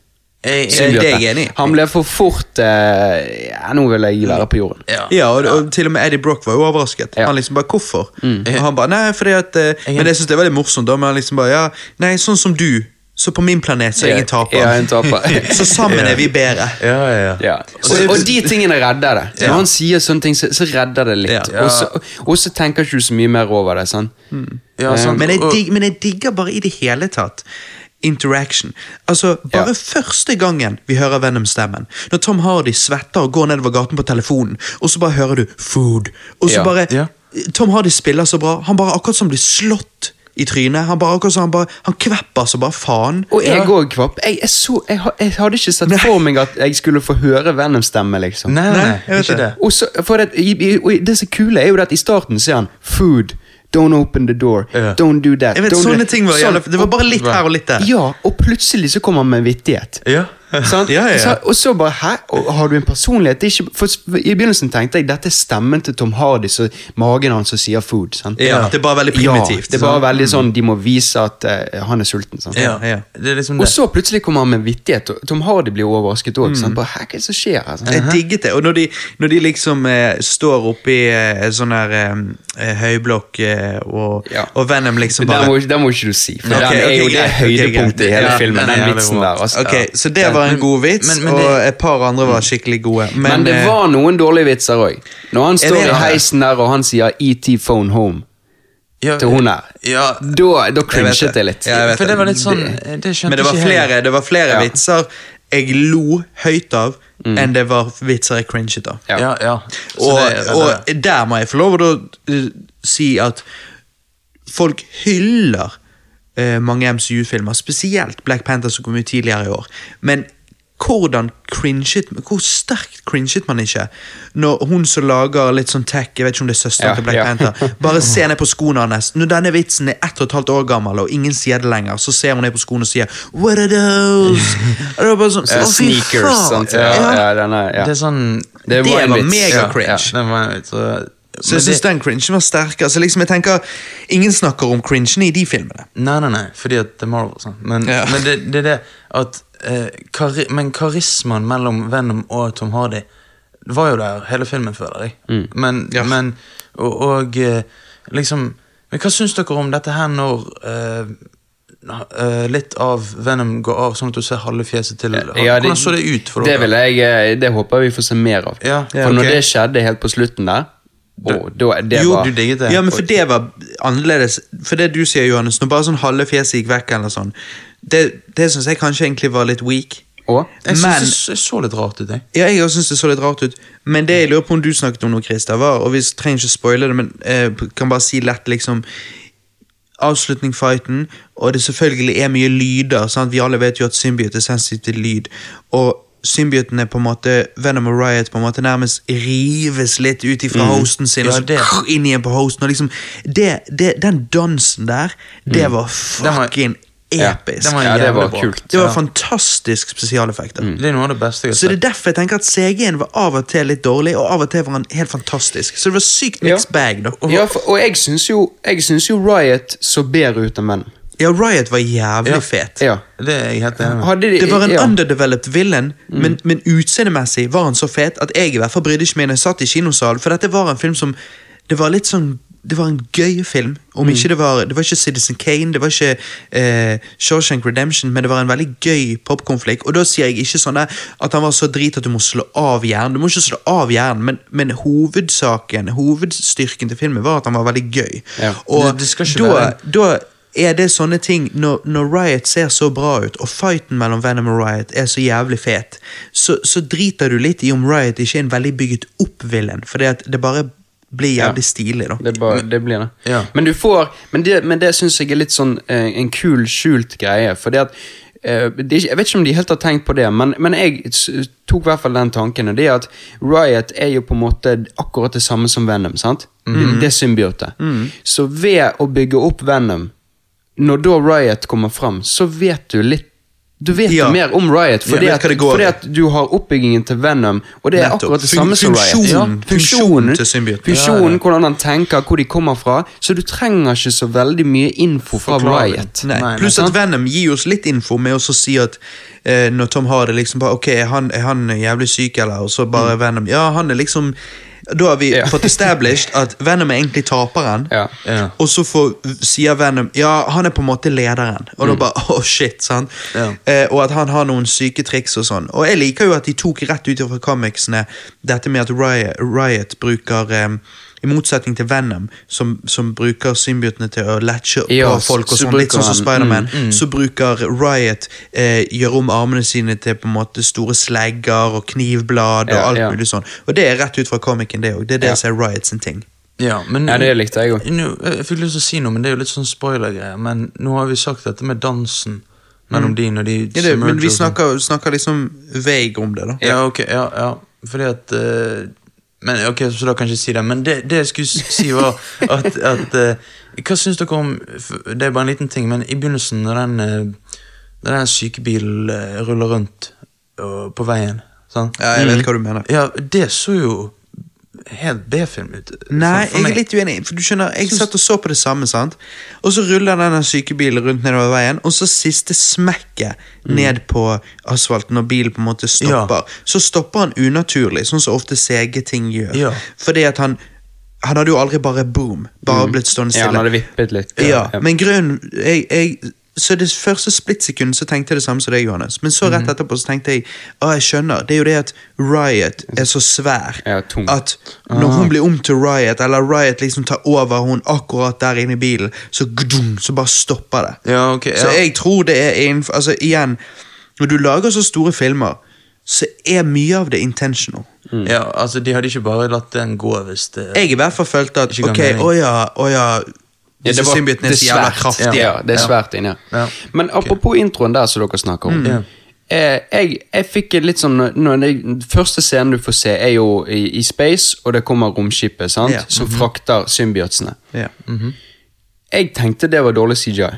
jeg, det er jeg enig i. Han ble for fort eh, Ja, nå vil jeg være på jorden. ja. Ja, og, og til og med Eddie Brock var jo overrasket. Ja. Han liksom bare, hvorfor? Og han bare, nei, fordi at eh, Men jeg synes det er veldig morsomt, da, men han liksom bare, ja, nei, sånn som du, så på min planet så er jeg en taper. Ja, en taper. så sammen er vi bedre. Ja, ja, Ja. Og, og de tingene redder det. Når han sier sånne ting, så, så redder det litt. Ja. Og, så, og så tenker ikke du så mye mer over det. sant? Ja, sant. Men jeg, dig, men jeg digger bare i det hele tatt interaction. Altså, Bare Ja. første gangen vi hører Venom-stemmen, når Tom Hardy svetter og går nedover gaten på telefonen, og så bare hører du 'food', og så Ja. bare Ja. Tom Hardy spiller så bra. Han bare akkurat som blir slått i trynet. Han bare akkurat som han bare Han kvepper så bare faen. Og jeg Ja. òg, Kvapp. Jeg, jeg, så, jeg, jeg hadde ikke sett for meg at jeg skulle få høre Venom-stemme, liksom. Nei, nei, Nei, jeg vet ikke det. det. Og så, for det, og det som kule er jo det at i starten sier han 'food', 'don't open the door', Yeah. 'don't do that'. Vet, don't do Sånne that». ting var Sånn, Det var bare litt her og litt der. Ja, og plutselig så kommer han med vittighet. Ja. Sant? Ja, ja, ja. Så, og så bare Hæ? Har du en personlighet? Det er ikke, for I begynnelsen tenkte jeg dette er stemmen til Tom Hardy, så magen hans som sier 'food'. Sant? Ja, det er bare veldig primitivt. Det er bare veldig sånn De må vise at uh, han er sulten. Er liksom Og så plutselig kommer han med vittighet, Tom Hardy blir overrasket òg. Mm. Bare, Hæ, hva er det som skjer her? Jeg digget det. Og når de, når de liksom eh, står oppi eh, sånn her eh, høyblokk eh, og, og Venom liksom bare Det må, må ikke du si, for okay, den er jo ok, det høydepunktet i hele filmen. Den vitsen der. Altså. okay, Så det var en god vits, Men- men det- og et par andre var skikkelig gode. Men, Men det eh, var noen dårlige vitser òg. Når han står i heisen der og han sier 'ET phone home' Ja, til hun her, Ja, da, da Jeg cringet det. jeg litt. Ja, jeg for det var litt sånn Det- Det skjønte Men det var flere, det var flere Ja. vitser jeg lo høyt av enn det var vitser jeg cringet av. Ja. Ja, ja. Og, og der må jeg få lov til å eh, si at folk hyller uh, mange MCU-filmer, spesielt Black Panther som kom ut tidligere i år. Men hvordan cringet Hvor sterkt cringet man ikke når hun som lager litt sånn tech Jeg vet ikke om det er søsteren Ja, til Black ja. Panther. Bare se ned på skoene hans. Når denne vitsen er ett og et halvt år gammel, og ingen sier det lenger, så ser hun ned på skoene og sier What are those? Det sånn, så, å, sneakers, sant? Ja. Ja, ja, den ja. Det er sånn Det Det var en var vits. mega Ja, cringe. Ja, det var vits. Så jeg syns det- den cringen var sterkere. Så liksom jeg tenker, Ingen snakker om cringen i de filmene. Nei, nei, nei, fordi at det er Marvel. Sånn. Men, Ja. men det, det er det at eh, Men karismaen mellom Venom og Tom Hardy var jo der hele filmen, føler jeg. Mm. Men, yes. men og, og eh, liksom Men hva syns dere om dette her når uh, uh, litt av Venom går av, sånn at du ser halve fjeset til Ja, Hvordan så det ut for det dere? vil jeg, eh, det håper jeg vi får se mer av. Ja, for ja, når det skjedde helt på slutten der, Oh, da, det Jo, var du digget det? Ja, men for det var annerledes. For det du sier, Johannes, når bare sånn halve fjeset gikk vekk, eller sånn, det, det syns jeg kanskje egentlig var litt weak. Og? Jeg Men- syns det så- så litt rart ut, jeg. Ja, jeg synes det så litt rart ut. Men det jeg lurer på om du snakket om noe, Christer, var, og vi trenger ikke spoile det, men eh, kan bare si lett, liksom Avslutning-fighten, og det selvfølgelig er mye lyder. Sant? Vi alle vet jo at symbiote er sensitiv til lyd. Og symbioten er på en måte Venom og Riot på en måte nærmest rives litt ut ifra hosten sin, Ja, og så det. krr, inn igjen på hosten. Og liksom, det, det, den dansen der, det var var- fucking episk. var Ja, det var bra. kult. Det var Ja. fantastisk spesialeffekter. Det er noe av det beste jeg Så det er derfor jeg tenker at CG-en var av og til litt dårlig, og av og til var han helt fantastisk. Så det var sykt Ja. mixed bag, da. Ja, for, og jeg syns jo, jeg syns jo Riot så bedre ut enn menn. Ja, Riot var jævlig Ja. fet. Ja. Det de, Det var en ja. underdeveloped villain, men, men utseendemessig var han så fet at jeg i hvert fall brydde ikke meg når jeg satt i kinosalen, for dette var en film som Det var litt sånn det var en gøy film. Om ikke det var Det var ikke Citizen Kane, det var ikke eh, Shawshank Redemption, men det var en veldig gøy popkonflikt. Og da sier jeg ikke sånn at han var så drit at du må slå av hjernen. Du må ikke slå av hjernen, men, men hovedsaken, hovedstyrken til filmen var at han var veldig gøy. Ja. Og Det- det da, da er det sånne ting når, når Riot ser så bra ut, og fighten mellom Venom og Riot er så jævlig fet, så, så driter du litt i om Riot ikke er en veldig bygget opp villain, for det bare blir jævlig Ja. stilig, da. Det, bare, det blir det. Ja. Men du får Men det, men det syns jeg er litt sånn eh, en kul, skjult greie. fordi at eh, det Jeg vet ikke om de helt har tenkt på det, men, men jeg tok i hvert fall den tanken. Og det er at Riot er jo på en måte akkurat det samme som Venom. sant? Det, det er symbiote. Så ved å bygge opp Venom, når da Riot kommer fram, så vet du litt du vet Ja. mer om Riot, fordi, Ja, at, fordi at du har oppbyggingen til Venom, og det er Nettopp. akkurat det samme som Riot. funksjonen- funksjonen. Funksjonen, Ja, ja. hvordan han tenker, hvor de kommer fra. Så du trenger ikke så veldig mye info fra Forklaring. Riot. Nei. Nei, Pluss at Venom gir oss litt info med å si at eh, når Tom har det liksom bare Ok, er han, er han jævlig syk, eller? Og så bare Venom Ja, han er liksom Da har vi Ja. fått established at Venom er egentlig taperen. Ja. Ja. Og så får, sier Venom Ja, han er på en måte lederen. Og da bare oh shit, sant? Ja. Eh, og at han har noen syke triks og sånn. Og jeg liker jo at de tok rett ut fra comicsene dette med at Riot, Riot bruker eh, i motsetning til Venom, som, som bruker symbiotene til å latche opp Ja, folk, og sånn, litt sånn som Spiderman, mm, mm. så bruker Riot eh, gjøre om armene sine til på en måte store slegger og knivblad og Ja, alt ja. mulig sånn. Og det er rett ut fra comicen, det òg. Det er det Ja. som er Riot sin ting. Ja, men, Ja, det likte jeg òg. Jeg fikk lyst til å si noe, men det er jo litt sånn spoiler-greier. Men nå har vi sagt dette med dansen mellom de når de Ja, det, men vi og sånn. snakker, snakker liksom vague om det, da. Ja, ok, ja, ja. Fordi at eh, Men ok, Så da kan jeg ikke si det. Men det, det jeg skulle si, var at, at uh, Hva syns dere om Det er bare en liten ting, men i begynnelsen, når den, når den sykebilen eh, ruller rundt på veien sant? Ja, jeg vet hva du mener. Ja, det så jo helt B-film ut. Nei, for jeg er litt uenig. For du skjønner, Jeg satt og så på det samme, sant? og så ruller denne sykebilen rundt nedover veien, og så siste smekket ned på asfalten når bilen på en måte stopper. Så stopper han unaturlig, sånn som ofte CG-ting gjør. Ja. Fordi at han Han hadde jo aldri bare boom, bare blitt stående Ja, han hadde vippet litt. Ja, men grunnen jeg, jeg, Så det første splittsekundet så tenkte jeg det samme som deg, Johannes. Men så Mhm. rett etterpå så tenkte jeg Å, jeg skjønner. Det er jo det at Riot er så svær Ja, at når hun blir om til Riot, eller Riot liksom tar over hun akkurat der inne i bilen, så gdum, så bare stopper det. Ja, ok, Så jeg tror det er innenfor Altså, igjen, når du lager så store filmer så er mye av det intentional. Ja, altså, De hadde ikke bare latt den gå hvis det Jeg i hvert fall følte at ok, å ja, å ja Ja, det var, det er så jævla kraftige. Ja, det er svært inni her. Ja. Men apropos introen der som dere snakker om. Mm. Eh, jeg, jeg fikk litt sånn når det, Første scenen du får se, er jo i, i space, og det kommer romskipet sant? Ja. som frakter symbiotsene. Ja. Jeg tenkte det var dårlig CGI.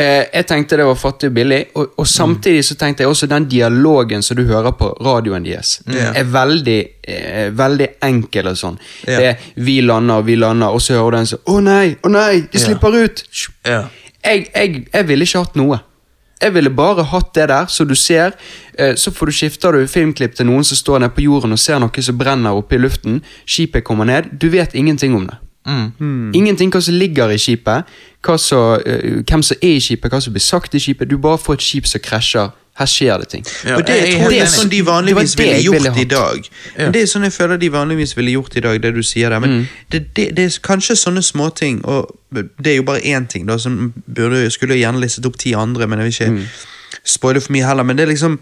Eh, jeg tenkte det var fattig og billig, og, og samtidig så tenkte jeg også den dialogen som du hører på radioen deres, Ja. er veldig, eh, veldig enkel og sånn. Yeah. Det er 'vi lander, vi lander', og så hører du en sånn 'Å nei, å nei, de slipper ut'. Ja. Jeg, jeg, jeg ville ikke hatt noe. Jeg ville bare hatt det der, så du ser. eh, Så får du skifter du filmklipp til noen som står nede på jorden og ser noe som brenner oppe i luften. Skipet kommer ned. Du vet ingenting om det. Mm. Ingenting hva som ligger i skipet, hva som, uh, hvem som er i skipet, hva som blir sagt i skipet. Du bare får et skip som krasjer. Her skjer det ting. Ja, og det, jeg jeg helt tror det er sånn de vanligvis ville gjort ville i dag. Ja. Det er sånn jeg føler de vanligvis ville gjort i dag, det du sier der. Men Mm. det, det, det er kanskje sånne småting, og det er jo bare én ting, da, som burde, skulle gjerne listet opp ti andre, men jeg vil ikke Mm. spoile for mye heller. Men det er liksom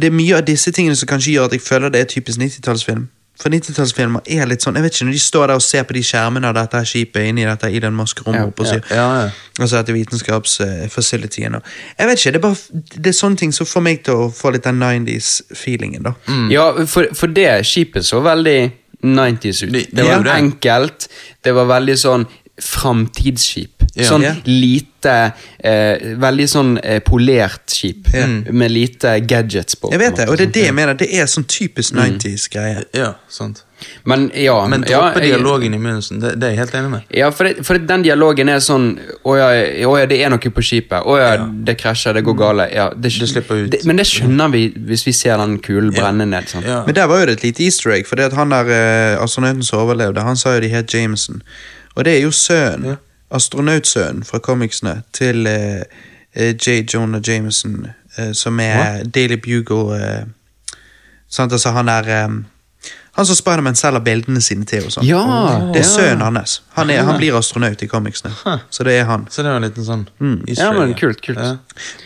Det er mye av disse tingene som kanskje gjør at jeg føler det er typisk 90-tallsfilm. For 90-tallsfilmer er litt sånn Jeg vet ikke, når de står der og ser på de skjermene av dette skipet inni dette Elon Musk-rommet Ja, oppe og ja. sier Ja, ja. Altså dette vitenskapsfacilityen. og Jeg vet ikke, det er bare Det er sånne ting som får meg til å få litt den 90s-feelingen, da. Ja, for, for det skipet så veldig 90s ut. Det- Det, var ja, enkelt. Det var veldig sånn framtidsskip. Ja. Sånn Ja. lite eh, Veldig sånn eh, polert skip. Ja. Med lite gadgets på. Jeg vet det, og det er det jeg mener. Det er sånn typisk 90s-greie. ja, sant. Men ja, Men ja, droppe jeg- dialogen i munnen, det, det er jeg helt enig med. Ja, for, det, for den dialogen er sånn Å ja, det er noe på skipet. Å ja, det krasjer, det går gale. Ja, det, Det slipper ut. Det, men det skjønner vi hvis vi ser den kulen brenne ned. Sant? Ja. Men der var jo det et lite easter egg, for det at han der eh, astronauten som overlevde, han sa jo de het Jameson. Og det er jo sønnen, astronautsønnen fra comicsene, til eh, eh, J. Jonah Jameson, eh, som er Daily Bugle eh, Sant, altså han er Han som Spiderman selger bildene sine til og sånn. Ja, Det er ja. sønnen hans. Han, er, han blir astronaut i comicsene. Så det er han. Så det var en liten sånn easter Ja, men kult, kult. Ja.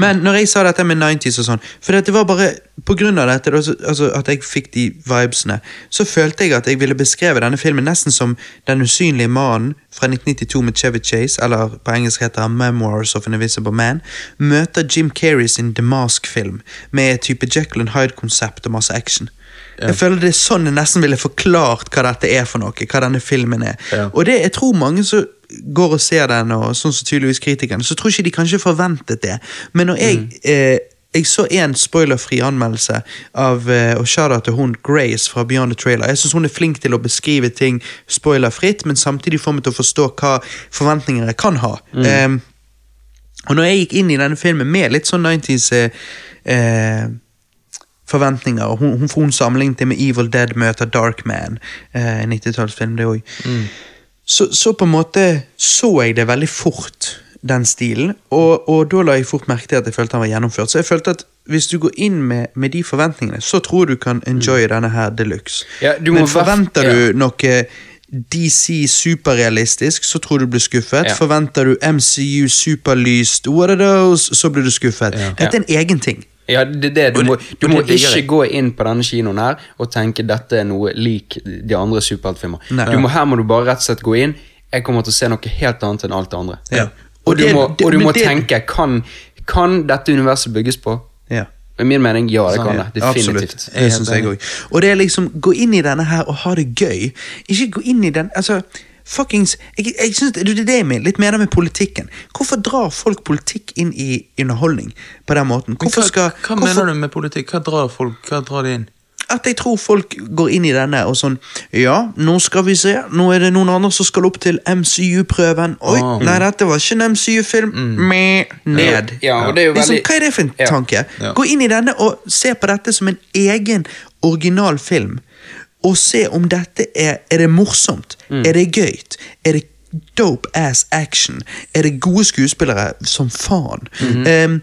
Men når jeg sa dette med 90s og sånn For det var bare på grunn av dette altså, At jeg fikk de vibesene Så følte jeg at jeg ville beskreve denne filmen Nesten som Den usynlige mannen Fra 1992 med Chevy Chase Eller på engelsk heter han Memoirs of an Invisible Man Møter Jim Carrey sin The Mask-film Med type Jekyll and Hyde-konsept Og masse action Jeg føler det er sånn jeg nesten ville forklart Hva dette er for noe Hva denne filmen er. Og det, jeg tror mange som går og ser den, og sånn som tydeligvis kritikerne, så tror ikke de kanskje forventet det. Men når jeg, eh, jeg så en spoilerfri anmeldelse av eh, og shout-out til hun Grace fra Beyond the Trailer. Jeg syns hun er flink til å beskrive ting spoilerfritt, men samtidig få meg til å forstå hva forventninger jeg kan ha. Eh, og når jeg gikk inn i denne filmen med litt sånn 90s eh, eh, forventninger, hun, hun, for hun sammenlignet det med Evil Dead møter Darkman, eh, en 90-tallsfilm, det òg. Så, så på en måte så jeg det veldig fort, den stilen, og, og da la jeg fort merke til at jeg følte han var gjennomført. Så jeg følte at hvis du går inn med, med de forventningene, så tror du kan enjoye denne her deluxe. Ja, du må Men forventer ja. du noe DC superrealistisk, så tror du blir skuffet. Ja. Forventer du MCU superlyst, what are those, så blir du skuffet. Dette er en egen ting. Ja, det, det. Du må, du må ikke gå inn på denne kinoen her og tenke dette er noe lik de andre superheltfilmer. Her må du bare rett og slett gå inn. Jeg kommer til å se noe helt annet enn alt det andre. Ja. Og, du det- må, og du må tenke kan, kan dette universet bygges på? Ja. I min mening, ja, det Sånn, kan det. Definitivt. Jeg jeg Og det er liksom gå inn i denne her og ha det gøy. Ikke gå inn i den Altså, fuckings Jeg, jeg synes det, det er det jeg mener, litt mer med politikken. Hvorfor drar folk politikk inn i underholdning på den måten? Hvorfor hva, skal hva hvorfor, mener du med politikk? Hva drar folk Hva drar de inn? At jeg tror folk går inn i denne og sånn Ja, nå skal vi se. Nå er det noen andre som skal opp til MCU-prøven. Oi, Ah. nei, dette var ikke en MCU-film. Mm. Ned. Ja, og det er jo liksom, veldig- hva er det for en Ja. tanke? Ja. Gå inn i denne og se på dette som en egen original film. Og se om dette er Er det morsomt? Er det gøy? Er det dope ass action? Er det gode skuespillere som faen? Em,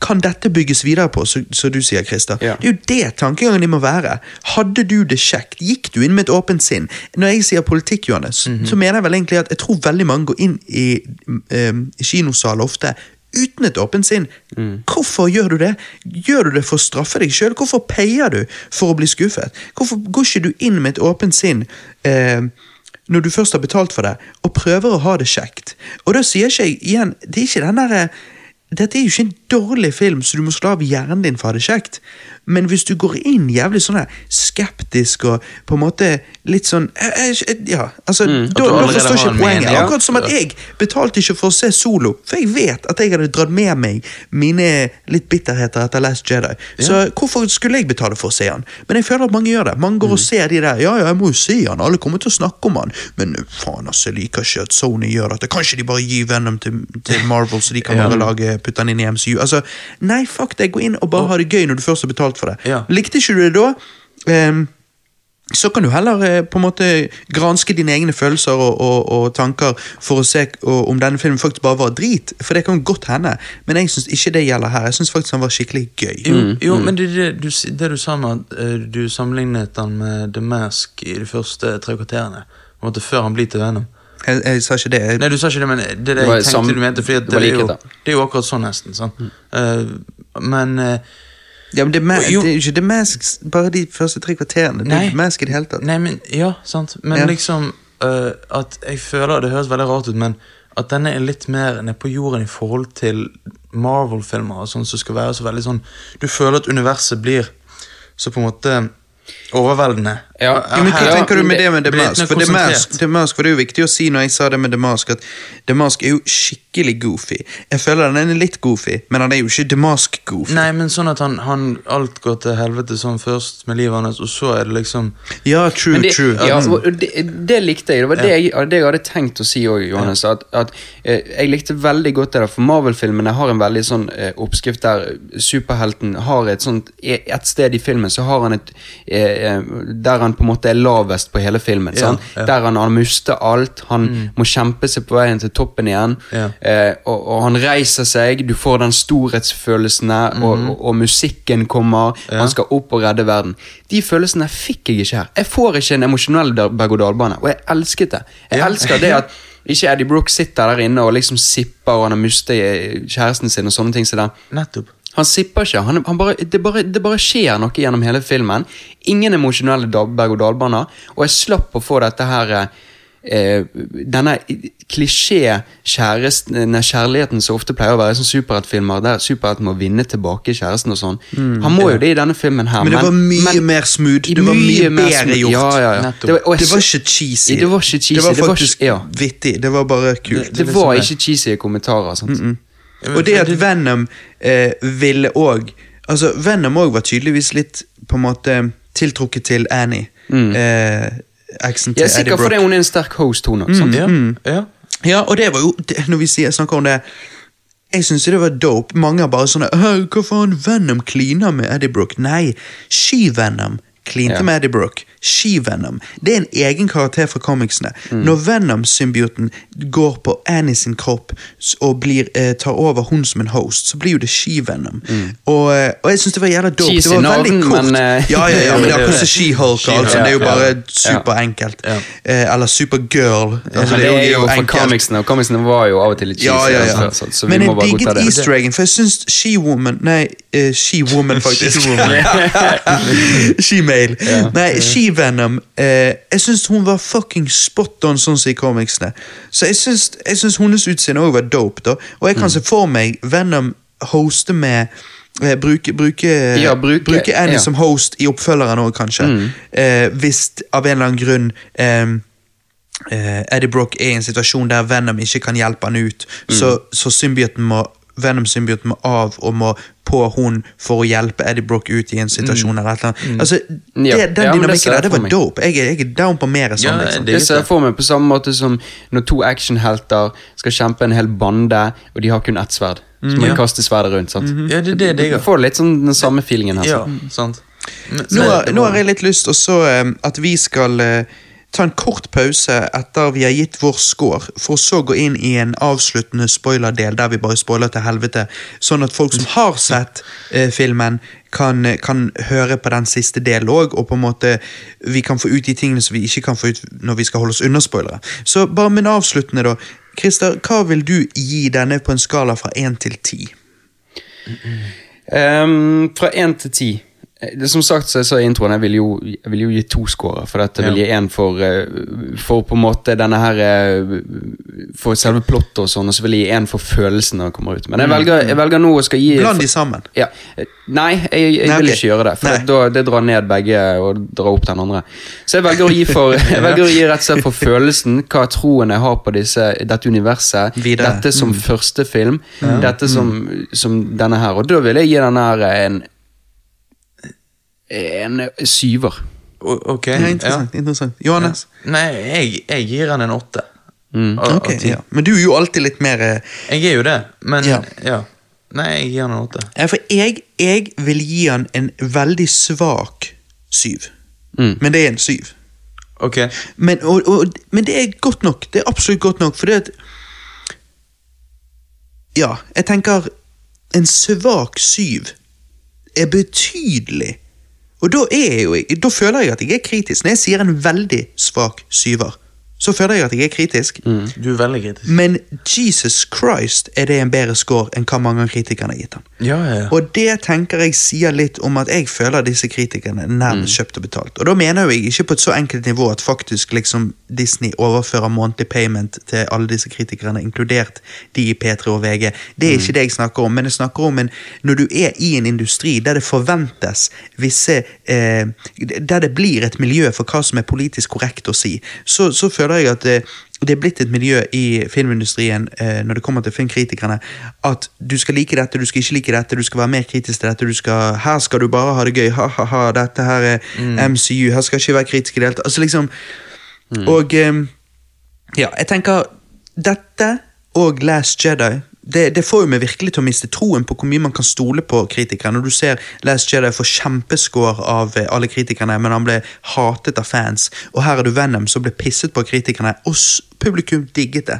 kan dette bygges videre på, som du sier, Christer? Ja. Det er jo det tankegangen de må være. Hadde du det kjekt? Gikk du inn med et åpent sinn? Når jeg sier politikk, Johannes, så mener jeg vel egentlig at jeg tror veldig mange går inn i um, kinosal ofte uten et åpent sinn. Hvorfor gjør du det? Gjør du det for å straffe deg sjøl? Hvorfor peier du for å bli skuffet? Hvorfor går ikke du inn med et åpent sinn eh, når du først har betalt for det, og prøver å ha det kjekt? Og da sier ikke jeg igjen, det er ikke den derre dette er jo ikke en dårlig film, så du må slå av hjernen din for å ha det kjekt. Men hvis du går inn jævlig sånn her skeptisk og på en måte litt sånn eh, eh, Ja, altså Da, da forstår jeg ikke poenget. Ja. Akkurat som at jeg betalte ikke for å se Solo, for jeg vet at jeg hadde dratt med meg mine litt bitterheter etter Last Jedi. Så hvorfor skulle jeg betale for å se han? Men jeg føler at mange gjør det. Mange går og ser de der Ja, ja, jeg må jo se han, alle kommer til å snakke om han. Men eh, faen, altså, jeg liker ikke at Sony gjør dette. Kanskje de bare gir Venom til, til Marvel, så de kan bare lage putte han inn i MCU. Altså, nei, fuck det. Gå inn og bare ha det gøy når du først har betalt for det. Ja. Likte ikke du det da? Um, så kan du heller eh, på en måte granske dine egne følelser og, og, og tanker for å se og, om denne filmen faktisk bare var drit. For det kan godt hende, men jeg syns ikke det gjelder her. Jeg syns faktisk han var skikkelig gøy. Jo, jo men det, det, du, det du sa med at eh, du sammenlignet han med The Mask i de første tre kvarterene, på en måte før han blir til Venom. Jeg, jeg sa ikke det. Jeg, Nei, du sa ikke det, men det er det, Det jeg tenkte sam- du mente. Fordi at det det, er jo, det er jo akkurat sånn, nesten. Sånn. Mm. Uh, men uh, ja, men det, er ma- Jo. det er jo ikke The Mask bare de første tre kvarterene. Det er Nei. ikke The Mask i det hele tatt. Nei, men Ja, sant. Men Ja. liksom uh, at jeg føler Det høres veldig rart ut, men at denne er litt mer nede på jorden i forhold til Marvel-filmer og sånn som skal være så veldig sånn Du føler at universet blir så på en måte overveldende. Ja. Ja, men Hva Ja, tenker du med det- med The Mask? For The. Mask, The Mask var det jo viktig å si når jeg sa det med The Mask, at The Mask er jo skikkelig goofy. Jeg føler den er litt goofy, men han er jo ikke The Mask-goofy. Nei, men sånn at han, han alt går til helvete sånn først med livet hans, og så er det liksom Ja, true, det, true. Ja, Mm. det, det likte jeg. Det var det, jeg, det jeg hadde tenkt å si òg, Johannes. At, at eh, jeg likte veldig godt det der, for Marvel-filmene har en veldig sånn eh, oppskrift der superhelten har et sånt Et sted i filmen så har han et eh, eh, Der han på en måte er lavest på hele filmen. Ja, ja. Der han har mistet alt. Han må kjempe seg på veien til toppen igjen. Ja. Eh, og, og han reiser seg, du får den storhetsfølelsen, og, og, og musikken kommer. Han skal opp og redde verden. De følelsene fikk jeg ikke her. Jeg får ikke en emosjonell da- berg-og-dal-bane, og jeg elsket det. Jeg elsker det at ikke Eddie Brooke sitter der inne og liksom sipper, og han har mistet eh, kjæresten sin og sånne ting. Så der. Nettopp. Han sipper ikke. Han, han bare, det, bare, det bare skjer noe gjennom hele filmen. Ingen emosjonelle dal- berg-og-dal-baner. Og jeg slapp å få dette her eh, Denne klisjé-kjærligheten som ofte pleier å være i sånne superheltfilmer, der superhelten må vinne tilbake kjæresten og sånn. Han må jo det i denne filmen her. Men det var mye mer smooth. Det var mye bedre gjort. Ja, ja, ja. Nettopp. var, jeg Det var ikke cheesy. Det var ikke cheesy. Det var det var faktisk ja. vittig. Det var bare kult. Det, det var liksom ikke cheesy kommentarer. Sant? Og det at Venom eh, ville òg Altså, Venom òg var tydeligvis litt på en måte tiltrukket til Annie. Eh, eksen til Ja, Eddie sikkert fordi hun er en sterk host, hun også. Mm, Ja. ja. Ja, og det var jo det, Når vi sier, snakker om det Jeg syns det var dope. Mange er bare sånn «Hæ, Hva faen Venom kliner med Eddie Brook? Nei, She-Venom klinte Ja. med Eddie Brook. She-Venom. Det er en egen karakter fra comicsene. Når Venom-symbioten går på Annie sin kropp og blir, eh, tar over hun som en host, så blir jo det She-Venom. Og, eh, og jeg syns det var jævla dope. Cheesy det var veldig navn, kort. men, uh... ja, ja, ja, men det er Jo, som She-Hulk She altså. Det er jo bare superenkelt. Eh, eller Supergirl. Altså, Men det er jo for enkelt. comicsene, og comicsene var jo av og til litt cheesy. Altså, Så, så Men jeg digget easter eggen, for jeg syns She-Woman Nei, uh, She-Woman, faktisk. She-mail. She-Venom eh, Jeg syns hun var fucking spot on, sånn som i comicsene. Så jeg syns, hennes utseende òg var dope, da. Og jeg kan se for meg Venom hoste med eh, bruke, bruke, Ja, bruke- Annie ja. som host i oppfølgeren òg, kanskje. Eh, hvis av en eller annen grunn eh, eh, Eddie Brock er i en situasjon der Venom ikke kan hjelpe han ut, så, så symbioten må Venom-symbioten må av og må på hun for å hjelpe Eddie Brock ut i en situasjon. eller et eller annet. Altså, det, Ja. Den Ja, dynamikken der, det var dope. Jeg, jeg er down på mer sånn. Ja, liksom. det- Det ser jeg for meg på samme måte som når to actionhelter skal kjempe en hel bande, og de har kun ett sverd. Så må de kaste sverdet rundt. sant? ja, det det jeg Du får litt sånn den samme feelingen her. Ja, sant? sant. Men- Nå, har- nå har jeg litt lyst også eh, at vi skal eh, ta en kort pause etter vi har gitt vår score, for så gå inn i en avsluttende spoilerdel der vi bare spoiler til helvete, sånn at folk som har sett eh, filmen, kan, kan høre på den siste delen òg, og på en måte vi kan få ut de tingene som vi ikke kan få ut når vi skal holde oss unna spoilere. Så bare en avsluttende, da. Christer, hva vil du gi denne på en skala fra én til ti? Ehm, fra én til ti. Eh, det- Som sagt, så jeg sa i introen, jeg vil jo, jeg vil jo gi to scorer. For dette vil Ja. gi én for, eh, for på en måte denne her eh, For selve plottet og sånn, og så vil jeg gi én for følelsen når den kommer ut. Men jeg velger, jeg velger nå å skal gi Bland de sammen. ja. Nei, jeg, jeg Nei, vil ikke gjøre det. For da, det drar ned begge og drar opp den andre. Så jeg velger å gi, for, jeg velger å gi rett og slett for følelsen, hva troen jeg har på disse, dette universet. Videre. Dette som første film. Dette som, som denne her. Og da vil jeg gi denne her en en syver. Ok. Ja, interessant. interessant. Johannes? Nei, jeg, jeg gir han en åtte. Mm. Av- av Ok, ja. Men du er jo alltid litt mer eh, Jeg er jo det, men Ja. ja. Nei, jeg gir han en åtte. For jeg, jeg vil gi han en veldig svak syv. Mm. Men det er en syv. Ok. Men, og, og, men det er godt nok. Det er absolutt godt nok, for det at Ja, jeg tenker En svak syv er betydelig. Og da jeg Da føler jeg at jeg er kritisk. Når jeg sier en veldig svak syver, så føler jeg at jeg er kritisk. Du er veldig kritisk. Men Jesus Christ er det en bedre score enn hva mange av kritikerne har gitt han. Ja, ja, ja. Og det tenker jeg sier litt om at jeg føler disse kritikerne nærmest kjøpt og betalt. Og da mener jeg ikke på et så enkelt nivå at faktisk liksom Disney overfører månedlig payment til alle disse kritikerne, inkludert de i P3 og VG. Det er ikke det jeg snakker om, men jeg snakker om en, når du er i en industri der det forventes visse eh, Der det blir et miljø for hva som er politisk korrekt å si, så, så føler jeg at det er blitt et miljø i filmindustrien eh, når det kommer til filmkritikerne, at du skal like dette, du skal ikke like dette, du skal være mer kritisk til dette, du skal, her skal du bare ha det gøy, ha-ha-ha, dette her er MCU, her skal ikke være kritisk i det hele tatt. Altså liksom, Og eh, ja, jeg tenker dette og Last Jedi det, det får jo meg virkelig til å miste troen på hvor mye man kan stole på kritikere. Når du ser Last Jedi få kjempescore av eh, alle kritikerne, men han ble hatet av fans. Og her er du Venom som ble pisset på av kritikerne, og publikum digget det.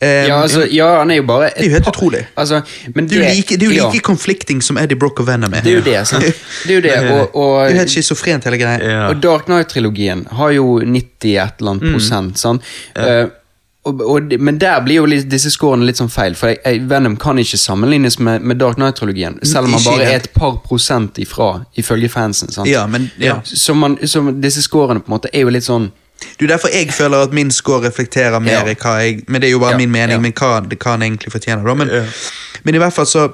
Um, Ja, altså, ja, han er jo bare Det er jo helt utrolig. Altså, men det er jo like, det er jo ja, conflicting som Eddie Brock og Venom er. Det er jo det, sant? Det er jo det, og, Det er jo helt schizofrent, hele greia. Ja. Og Dark Knight-trilogien har jo 90 et eller Mm. annet prosent. sant? Eh, og, og, men der blir jo disse scorene litt sånn feil, for jeg, jeg, Venom kan ikke sammenlignes med, med Dark Knight-trilogien. Selv om han bare er et par prosent ifra, ifølge fansen. sant? Ja, men ja. Så, man, så disse scorene på en måte er jo litt sånn er derfor jeg føler at min score reflekterer mer Ja. hva jeg Men det er jo bare Ja, min mening, men hva, hva han egentlig fortjener. Men, men i hvert fall så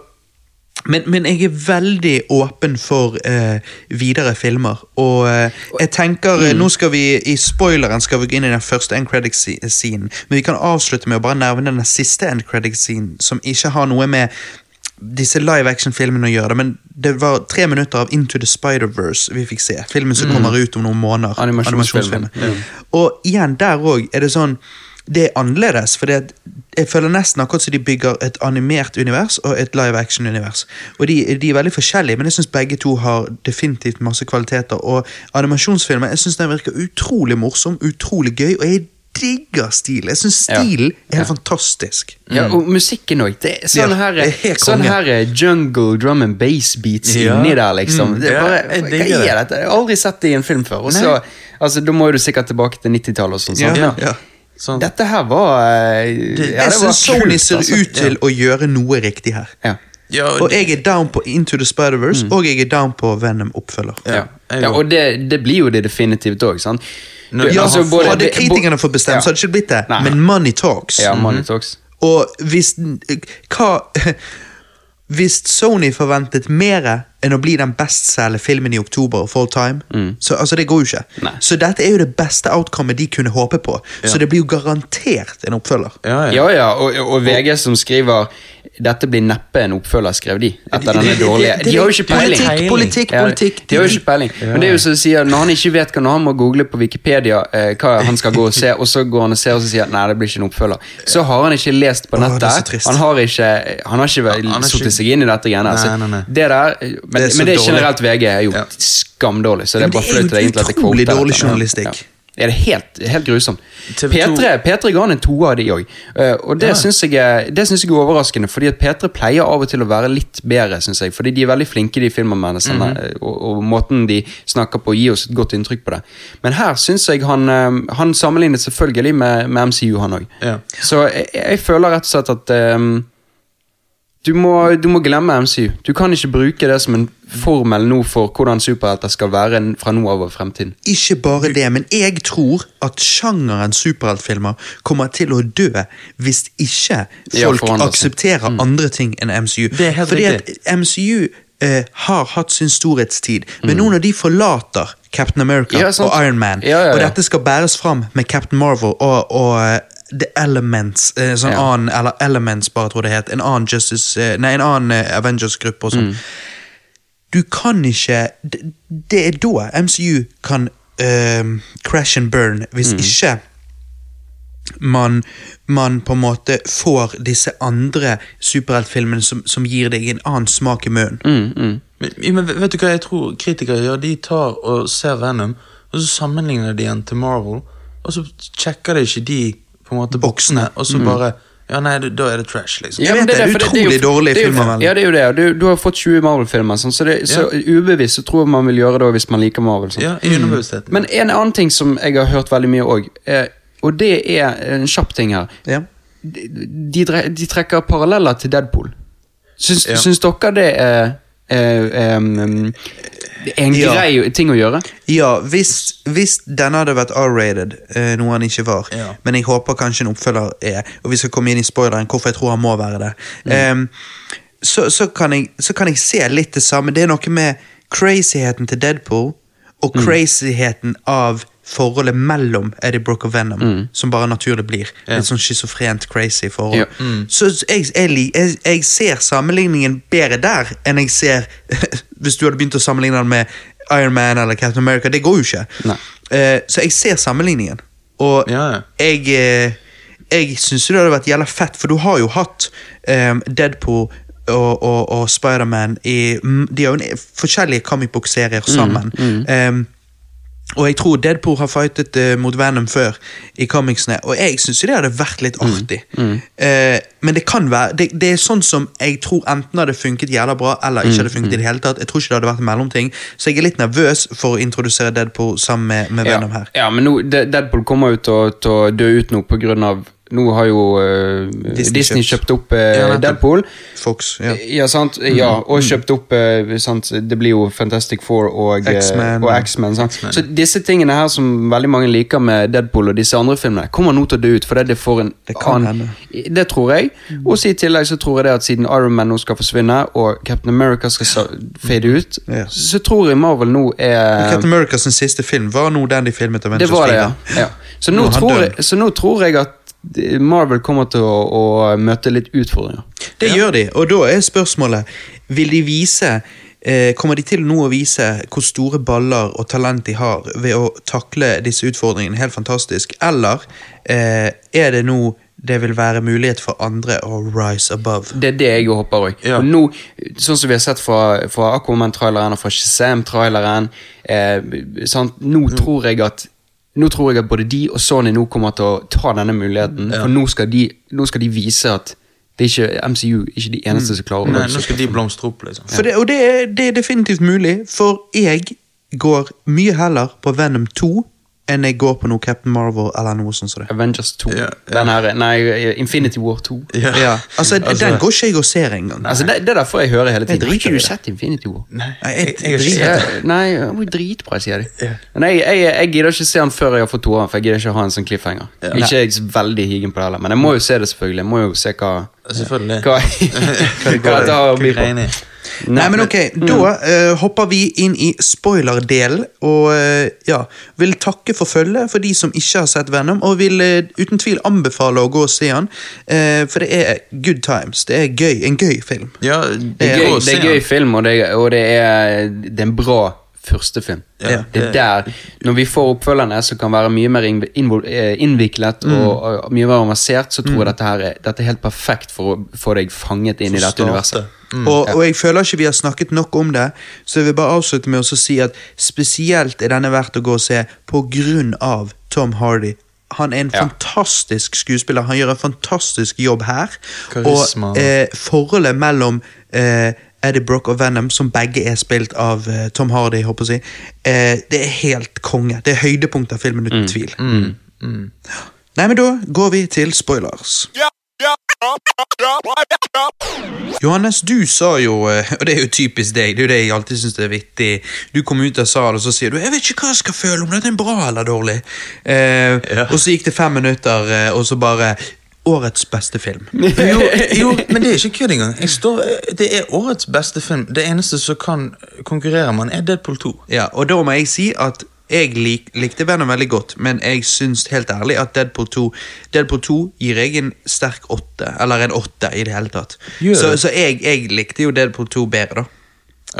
men, men jeg er veldig åpen for eh, videre filmer. Og eh, jeg tenker Mm. eh, Nå skal vi i spoileren skal vi gå inn i den første end credit-scenen, men vi kan avslutte med å bare nevne den siste end credit-scenen, som ikke har noe med disse live action-filmene å gjøre. Men det var tre minutter av Into the Spider-Verse vi fikk se. Filmen som kommer ut om noen måneder. Animasjonsfilmen. Animasjonsfilmen, Mm. Og igjen, der òg er det sånn Det er annerledes, for jeg føler nesten akkurat som de bygger et animert univers og et live action-univers. Og de, de er veldig forskjellige, men jeg syns begge to har definitivt masse kvaliteter. Og animasjonsfilmer jeg synes den virker utrolig morsom, utrolig gøy, og jeg digger stil. Jeg syns Ja. er helt Ja. fantastisk. Ja, og musikken òg. Sånn her, ja, er sånn her eh, jungle drum and bass beats Ja. inni der, liksom. Det er Ja, bare, jeg hva er det. dette? Jeg har aldri sett det i en film før. Og så, altså, da må du sikkert tilbake til 90-tallet og sånn. Ja, ja. Sånn. Dette her var eh, ja, Jeg syns Sony ser altså. ut til å gjøre noe riktig her. Ja. Ja, Og jeg er down på Into the Spider-Verse, og jeg er down på Venom-oppfølger. Ja. Ja, ja, og det, det blir jo det definitivt òg, sant? Du- Ja, altså, både- Hadde kritikerne fått bestemt, Ja. så hadde det ikke blitt det. Nei. Men money talks. Ja, Money Talks. Og hvis Hva Hvis Sony forventet mer enn å bli den bestselgende filmen i oktober Fall all time, så altså, det går jo ikke. Nei. Så dette er jo det beste outcomet de kunne håpe på. Så det blir jo garantert en oppfølger. Ja, ja. Ja, ja, og, og VG som skriver dette blir neppe en oppfølger, skrev de. Etter denne dårlige De har jo ikke peiling. Politikk, politikk, politikk. De har jo ikke peiling. Men det er jo som de sier, når han ikke vet hva han må google på Wikipedia eh, hva han skal gå og se, og så går han og ser og så sier nei, det blir ikke en oppfølger, så har han ikke lest på nettet. han har ikke, han har ikke ikke- satt seg inn i dette greiene. Nei, Så nei, nei. Det der, men, Det er men det er generelt VG er jo Ja. skamdårlig, så det er bare er flaut egentlig at det utrolig dårlig journalistikk. Ja. er det helt, helt grusomt. P3, P3 ga han en toer av de òg, og det Ja. syns jeg, er- jeg er overraskende. Fordi at P3 pleier av og til å være litt bedre, synes jeg. Fordi de er veldig flinke, de filmanmeldelsene, Mhm. og, og måten de snakker på, gir oss et godt inntrykk på det. Men her syns jeg han eh, Han sammenlignet selvfølgelig med, med MCU, han òg. Ja. Så jeg, jeg føler rett og slett at ehm, du, må, du må glemme MCU. Du kan ikke bruke det som en formel nå for hvordan superhelter skal være fra nå av og fremtiden. Ikke bare det, men jeg tror at sjangeren superheltfilmer kommer til å dø hvis ikke folk ja, aksepterer aksepterer andre ting enn MCU. Det er helt Fordi riktig. at MCU eh, har hatt sin storhetstid, men nå når de forlater Captain America Ja, og Iron Man, Ja, ja, ja. og dette skal bæres fram med Captain Marvel og, og eh, The Elements, eh, sånn Ja. annen, eller Elements bare tror jeg det het, en annen Justice, eh, nei, en annen eh, Avengers-gruppe og sånn. Mm. Du kan ikke Det, det er da MCU kan uh, crash and burn, hvis ikke man, man på en måte får disse andre superheltfilmene som, som gir deg en annen smak i munnen. Mm, mm. Men, men vet du hva jeg tror kritikere gjør? De tar og ser Venom, og så sammenligner de den til Marvel, og så sjekker de ikke de på en måte boksene, og så bare Ja, nei, da er det trash, liksom. Jeg vet det, det er utrolig jo- det er jo- filmanmelding. Ja, det er jo det. Du, du har fått 20 Marvel-filmer, sånn, så, det, så ubevisst så tror jeg man vil gjøre det hvis man liker Marvel. Sånn. Ja, i underbevisstheten. Men en annen ting som jeg har hørt veldig mye òg, og det er en kjapp ting her Ja. De, de, de trekker paralleller til Deadpool. Syns, Ja. syns dere det er, er, er, en Ja. grei ting å gjøre? Ja, hvis, hvis denne hadde vært R-rated, eh, noe han ikke var, Ja. men jeg håper kanskje en oppfølger er, og vi skal komme inn i spoileren hvorfor jeg tror han må være det, Em, så, så, kan jeg, så kan jeg se litt det samme. Det er noe med crazyheten til Deadpool og crazyheten av forholdet mellom Eddie Brooke og Venom, som bare naturlig blir. Ja. Et sånn schizofrent crazy forhold. Ja. Så jeg, jeg, jeg, jeg ser sammenligningen bedre der enn jeg ser hvis du hadde begynt å sammenligne den med Iron Man eller Captain America. Det går jo ikke. Eh, så jeg ser sammenligningen. Og Ja, ja. jeg, eh, jeg syns det hadde vært jævla fett, for du har jo hatt um, Deadpool og, og, og Spiderman i mm, De har jo forskjellige comic book-serier sammen. Eh, og jeg tror Deadpool har fightet uh, mot Venom før i comicsene, og jeg syns det hadde vært litt artig. Eh, men det kan være det, det er sånn som jeg tror enten hadde funket jævla bra, eller ikke hadde funket i det hele tatt. Jeg tror ikke det hadde vært en mellomting, så jeg er litt nervøs for å introdusere Deadpool sammen med, med Ja, Venom her. ja men nå, Deadpool kommer jo til å dø ut nå på grunn av Nå har jo uh, Disney Disney, kjøpt. kjøpt opp uh, Ja. Deadpool. Fox, ja. Ja, sant? Ja, og kjøpt opp uh, sant? Det blir jo Fantastic Four og X-Men. Så disse tingene her som veldig mange liker med Deadpool og disse andre filmene, kommer nå til å dø ut. For det får en Det kan annen Det tror jeg. Og i tillegg så tror jeg det at siden Iron Man nå skal forsvinne, og Captain America skal fade ut, så tror jeg Marvel nå er Captain America sin siste film var nå den de filmet Avengers det var det, ja. ja. Så, nå Nå han tror død. jeg, så nå tror jeg at Marvel kommer til å, å møte litt utfordringer. Det gjør de, og da er spørsmålet Vil de vise eh, Kommer de til nå å vise hvor store baller og talent de har ved å takle disse utfordringene helt fantastisk, eller eh, er det nå det vil være mulighet for andre å rise above? Det er det jeg håper òg. Ja. Og nå, sånn som vi har sett fra, fra Aquaman-traileren og fra Shazam-traileren eh, Nå Nå tror jeg at nå tror jeg at både de og Sony nå kommer til å ta denne muligheten. For nå skal, de, nå skal de vise at det er ikke MCU ikke de eneste som klarer å Nei, nå skal de blomstre opp, liksom. For det, og det er, det er definitivt mulig, for jeg går mye heller på Venom 2 enn jeg går på noe Captain Marvel eller noe sånt som. Avengers 2. Ja, ja. Den her, nei, Infinity War 2. Ja. Ja, altså, Altså- Den går ikke jeg og ser engang. Altså, det, det er derfor jeg hører hele tiden. Jeg Har driter det. sett Infinity War? Nei, Nei, jeg, jeg- jeg, jeg. Nei, var dritbra, sier de. Ja. Men jeg, jeg, jeg gidder ikke se den før jeg har fått toeren, for jeg gidder ikke ha en sånn cliffhanger. Ja. Ikke jeg er så veldig higen på det heller, men jeg må jo se det selvfølgelig. Jeg må jo se hva Selvfølgelig. Hva, hva hva, har å hva, på. hva, er. Nei, men ok, Da uh, hopper vi inn i spoiler-delen, og uh, ja, vil takke for følget for de som ikke har sett Venom, og vil uh, uten tvil anbefale å gå og se han, eh, for det er good times. Det er gøy, en gøy film. Ja, Det er, gå gøy, det er gøy film, og det, og det, er, det er en bra første film. Ja, det er der, Når vi får oppfølgerne som kan være mye mer eh, innviklet Mm. og, og mye mer avansert, så tror jeg dette her er, dette er helt perfekt for å få deg fanget inn i For å dette starte. universet. Mm. og, og jeg føler ikke vi har snakket nok om det, så jeg vil bare avslutte med å si at spesielt er denne verdt å gå og se på grunn av Tom Hardy. Han er en Ja. fantastisk skuespiller, han gjør en fantastisk jobb her. Karisma. Og eh, forholdet mellom eh, Eddie Brock og Venom, som begge er spilt av uh, Tom Hardy, håper jeg å si, eh, det er helt konge. Det er høydepunkt av filmen, uten tvil. Mm. Mm. Nei, men da går vi til spoilers. Johannes, du sa jo, eh, og det er jo typisk deg, det er jo det jeg alltid syns er vittig Du kom ut av salen og så sier du 'jeg vet ikke hva jeg skal føle, om dette er bra eller dårlig'. Eh, Ja. Og så gikk det fem minutter, eh, og så bare 'årets beste film'. jo, jo, men det er ikke kødd engang. Står, det er årets beste film. Det eneste som kan konkurrere med den, er Deadpool 2. Ja, Og da må jeg si at jeg lik, likte Venom veldig godt, men jeg syns helt ærlig at Deadpool 2 Deadpool 2 gir jeg en sterk åtte, eller en åtte i det hele tatt. Så, så jeg, jeg likte jo Deadpool 2 bedre, da.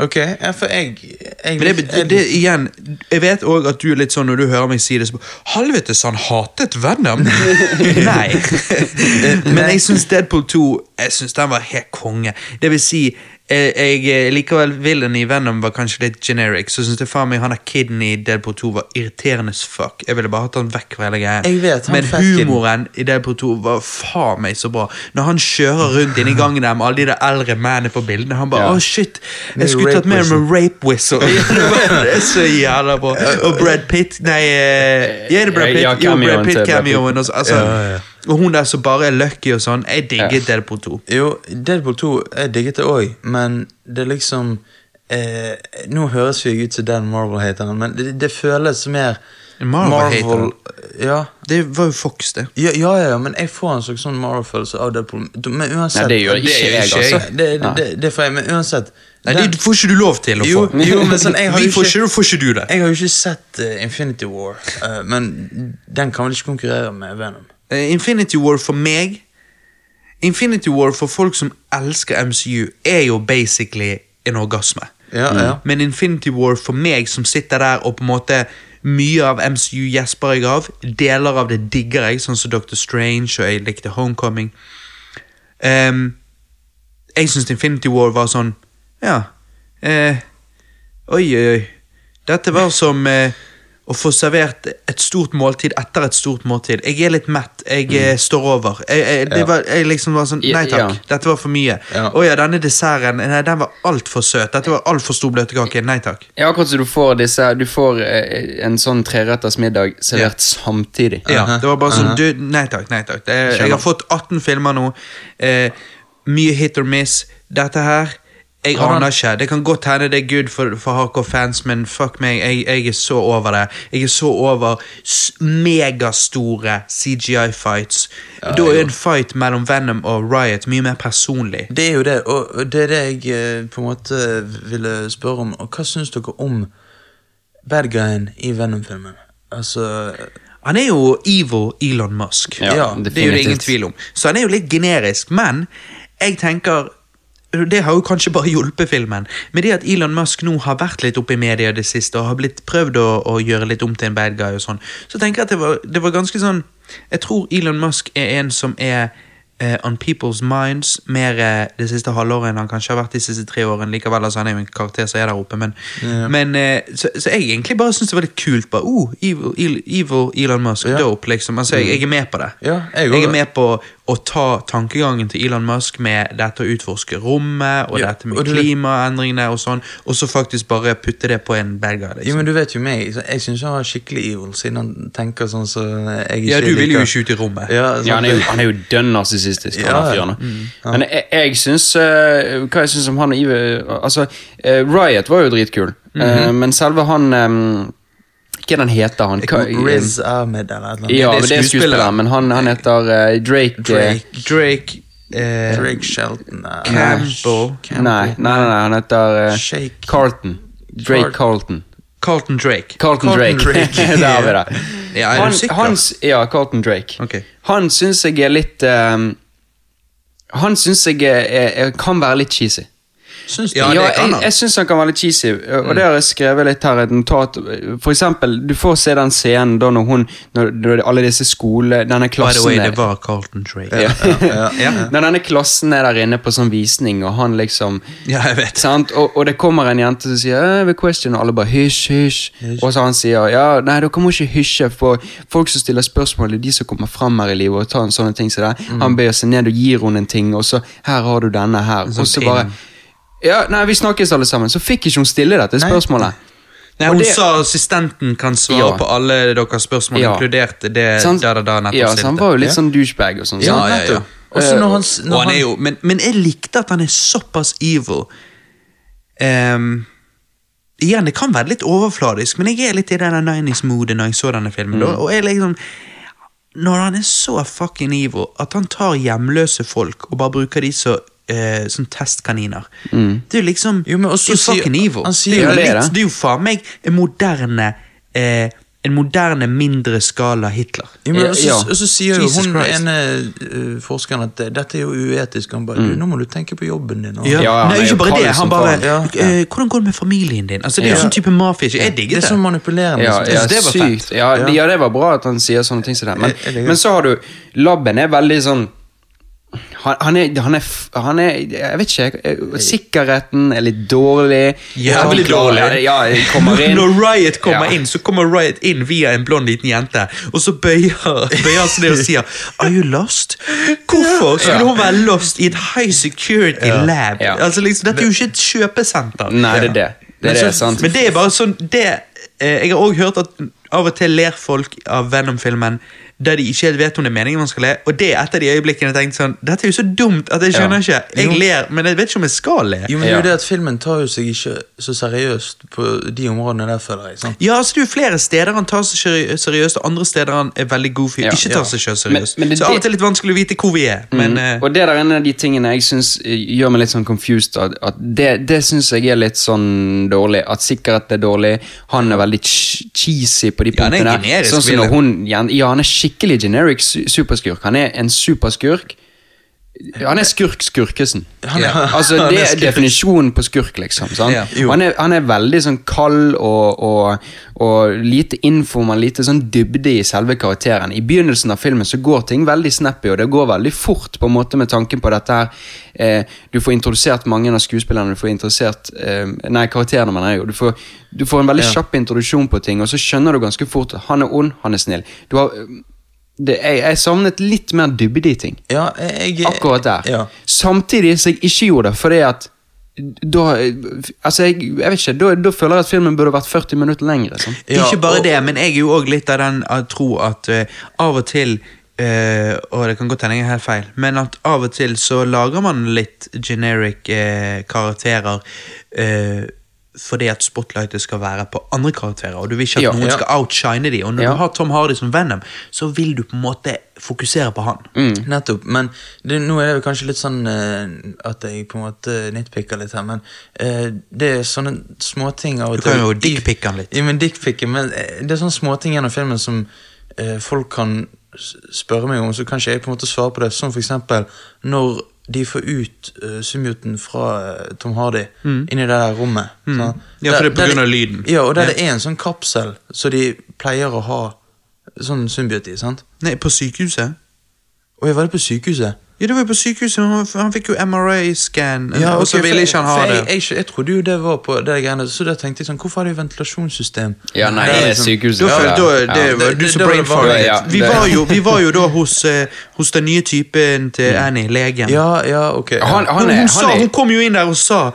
Ok, ja, for jeg, jeg, Men det, det, det igjen Jeg vet òg at du er litt sånn når du hører meg si det så Helvetes, han hatet Venom! Nei. Men jeg syns Deadpool 2 Jeg synes den var helt konge. Det vil si jeg, jeg Likevel villain i Venom var kanskje litt generic, så syns jeg faen meg han er kiden i Deadpool 2 var irriterende as fuck. Jeg ville bare hatt han vekk fra hele greia. Men humoren i Deadpool 2 var faen meg så bra. Når han kjører rundt inni gangen der med alle de der eldre mennene på bildene, han bare Ja. Å, shit, jeg skulle tatt med med rape whistle. det er så jævla bra. Og Brad Pitt Nei, eh, ja, er det Brad Ja, Pitt? ja, jo, cameoen Brad Pitt-cameoen. Altså, Ja, ja. Og hun der som bare er lucky og sånn. Jeg digget Ja. Deadpool 2. Jo, Deadpool 2, jeg digget det òg, men det er liksom eh, Nå høres vi ut som den Marvel-hateren, men det, det føles mer Marvel-hateren? Ja. Det var jo Fox, det. Ja, ja, ja, men jeg får en slags sånn Marvel-følelse av Deadpool. Men uansett Nei, det gjør ikke jeg, altså. Det, det, det, det får jeg, men uansett Nei, den- det får ikke du lov til å få. Jo, jo, men sånn, jeg har Vi får ikke- ikke, får ikke du det. Jeg har jo ikke sett uh, Infinity War, uh, men den kan vel ikke konkurrere med Venom. Eh, Infinity War for meg Infinity War for folk som elsker MCU, er jo basically en orgasme. Ja, ja. Men Infinity War for meg som sitter der og på en måte Mye av MCU gjesper jeg av. Deler av det digger jeg, sånn som Doctor Strange, og jeg likte Homecoming. Um, jeg syns Infinity War var sånn Ja. Eh, oi, oi, oi. Dette var som eh, å få servert et stort måltid etter et stort måltid. Jeg er litt mett. Jeg mm. står over. Jeg, jeg, det Ja. var, jeg liksom var sånn Nei takk, ja. dette var for mye. Ja. Å ja, denne desserten nei, den var altfor søt. Dette var altfor stor bløtkake. Nei takk. Ja, akkurat som du får disse Du får eh, en sånn treretters middag servert samtidig. Ja, det var bare sånn du, Nei takk, nei takk. Jeg, jeg har fått 18 filmer nå. Eh, mye hit or miss. Dette her jeg aner ikke. Det kan godt hende det er good for, for hardcore-fans, men fuck meg, jeg, jeg er så over det. Jeg er så over megastore CGI-fights. da er en fight mellom Venom og Riot mye mer personlig. Det er jo det, og og det er det jeg eh, på en måte ville spørre om. Og hva syns dere om bad guyen i Venom-filmen? Altså Han er jo evil Elon Musk. Ja, Ja, det er jo det ingen tvil om. Så han er jo litt generisk, men jeg tenker det har jo kanskje bare hjulpet filmen. Men det at Elon Musk nå har vært litt oppe i media det siste og har blitt prøvd å, å gjøre litt om til en bad guy, og sånn, så tenker jeg at det var, det var ganske sånn Jeg tror Elon Musk er en som er uh, on people's minds mer uh, det siste halvåret enn han kanskje har vært de siste tre årene. likevel, altså Han er jo en karakter som er der oppe, men, Ja. men uh, så, så jeg egentlig bare syns det var litt kult. bare, oh, evil, evil, Elon Musk, Ja. dope, liksom. altså jeg, jeg er med på det. Ja, jeg Jeg er med på å ta tankegangen til Elon Musk med dette å utforske rommet og Ja, dette med og klimaendringene og sånn, og så faktisk bare putte det på en bad guy. Jo, Liksom. men du vet jo meg, jeg syns han er skikkelig evil, siden han tenker sånn så jeg ikke Ja, du vil jo ikke ut i rommet. Ja, Ja, han er jo, han er jo dønn narsissistisk. Ja, der ja. Men jeg, jeg syns uh, Hva jeg syns om han og Ive Altså, uh, Riot var jo dritkul, Eh, men selve han eh, Hva den heter han? Hva, Riz Ahmed eller noe. ja, det er skuespilleren, er skuespiller. skuespiller, men han, han heter uh, Drake, eh, Drake. Drake uh, Drake Shelton uh, Campbell. Nei, nei, nei, nei, han heter uh, Carlton. Drake Carlton. Carlton Drake. Carlton Carlton Drake. Drake. Der har vi det. Ja, er han, ja, Carlton Drake. Okay. Han syns jeg er litt um, Han syns jeg er, er, kan være litt cheesy. Syns du? Ja, Ja, det kan jeg, han. jeg syns han kan være litt cheesy, og det har jeg skrevet litt her. Et notat. For eksempel, du får se den scenen da når hun Når, når alle disse skole... Denne By the way, det var Carlton Drake. ja. Ja. Når denne klassen er der inne på sånn visning, og han liksom Ja, jeg vet. Sant? Og, og det kommer en jente som sier «Eh, ved question, og alle bare hysj, hysj. Og så han sier ja, nei, dere må ikke hysje, for folk som stiller spørsmål, det er de som kommer fram her i livet og tar en sånne ting som det. Han bøyer seg ned og gir henne en ting, og så her har du denne her. sånn Og så pin. bare Ja, nei, vi snakkes alle sammen. Så fikk ikke hun stille dette spørsmålet. Nei, hun det- sa assistenten kan svare Ja. på alle deres spørsmål, Ja. inkludert det han- da da da nettopp ja, så han var jo litt Ja. sånn douchebag og sånn. Ja, ja, ja, ja. Også når han, når han han er jo, men, men jeg likte at han er såpass evil. Um, igjen, det kan være litt overfladisk, men jeg er litt i den 90s-moodet når jeg så denne filmen. Mm. Og jeg liksom Når han er så fucking evil at han tar hjemløse folk og bare bruker de som eh, som testkaniner. Det er jo liksom Jo, men også Det er jo fucking evil. han sier det, er jo det, litt, det. det er jo faen meg en moderne uh, En moderne, mindre skala Hitler. Ja, men også, ja. og så sier jo Jesus hun Christ. ene uh, forskeren at dette er jo uetisk. Han bare mm. nå må du tenke på jobben din. Og, Ja, Ja, han Nei, ikke bare det. Han bare eh, Hvordan går det med familien din? Altså Det er jo Ja. sånn type mafia. Jeg det digger er sånn manipulerende. Ja, så- ja, det var sykt. fett. Ja, Ja. det- ja, det var bra at han sier sånne ting som det. Men, men så har du Labben er veldig sånn han, han, er, han, er, han er Jeg vet ikke. Sikkerheten er litt dårlig. Jævlig dårlig. Ja. Når Riot kommer Ja. inn, så kommer Riot inn via en blond liten jente, og så bøyer, han seg ned og sier Are you lost? Hvorfor skulle Ja. hun være lost i et high security lab? Altså liksom, Dette er jo ikke et kjøpesenter. Nei, det er det. Det Men, er så, det, sant. men det er bare sånn det, eh, Jeg har òg hørt at av og til ler folk av Venom-filmen der de ikke helt vet om det er meningen man skal le. Og det er et av de øyeblikkene jeg tenkte sånn Dette er jo så dumt at jeg skjønner ikke. Jeg Jo. ler, men jeg vet ikke om jeg skal le. Jo, men det er Ja. jo det at Filmen tar jo seg ikke så seriøst på de områdene der, føler jeg. sant? Ja, altså Det er jo flere steder han tar seg seriøst, og andre steder han er veldig goofy og Ja. ikke tar Ja. seg selv seriøst. men det- så av og til er litt vanskelig å vite hvor vi er. Men eh, Og det der er en av de tingene jeg synes eh, gjør meg litt sånn confused. At, at det det syns jeg er litt sånn dårlig. At sikkerhet er dårlig. Han er veldig cheesy på de punktene. Ja, han er generisk sånn som når hun Ja, han er skikkelig generic superskurk. Han er en superskurk. Han er skurk-skurkesen. Han er- altså, det er definisjonen på skurk, liksom. Ja. Han, er, han er veldig sånn kald og, og, og lite info, men lite sånn dybde i selve karakteren. I begynnelsen av filmen så går ting veldig snappy, og det går veldig fort på en måte med tanken på dette her. Eh, du får introdusert mange av skuespillerne, du får introdusert eh, Nei, karakterene, mener jeg. jo. Du får, du får en veldig Ja. kjapp introduksjon på ting, og så skjønner du ganske fort at han er ond, han er snill. Du har, det, jeg, jeg savnet litt mer dybde i ting Ja, jeg, jeg, akkurat der. Ja. Samtidig som jeg ikke gjorde det, fordi at da Altså, jeg, jeg vet ikke, da, da føler jeg at filmen burde vært 40 minutter lengre. Sånn. Ja, ikke bare og- det, men jeg er jo òg litt av den jeg tro at uh, av og til Uh, og det kan godt hende jeg er helt feil, men at av og til så lager man litt generic uh, karakterer eh, fordi at spotlightet skal være på andre karakterer, og du vil ikke at Ja. noen Ja. skal outshine dem. Og når Ja. du har Tom Hardy som Venom, så vil du på en måte fokusere på han. Mm. Nettopp. Men det, nå er det kanskje litt sånn uh, at jeg på en måte nitpicker litt her, men uh, det er sånne småting av og Du kan jo dickpicke han litt. Ja, men dickpicke, men eh, det er sånne småting gjennom filmen som uh, folk kan spørre meg om, så kan ikke jeg på en måte svare på det. Som for eksempel når de får ut uh, symbioten fra eh, Tom Hardy mm. i det der rommet. Mm. Ja, for det er av lyden. Ja, og der Ja. det er en sånn kapsel så de pleier å ha sånn symbiot i, sant? Nei, på sykehuset? Og jeg var det på sykehuset. Ja, det var jo på sykehuset, han, han fikk jo MRA-scan, Ja, og så ville ikke han ha det. Jeg, jeg, jeg trodde jo det var på det greiene, så da tenkte jeg sånn, hvorfor har de ventilasjonssystem? Ja, nei, det er sykehuset. Da, Ja, da, det Ja. var du som det brain farted. ja, vi, vi var jo da hos, eh, hos den nye typen til Annie, legen. Ja, ja, ok. ja. Han- hun, er- hun, sa, er- hun kom jo inn der og sa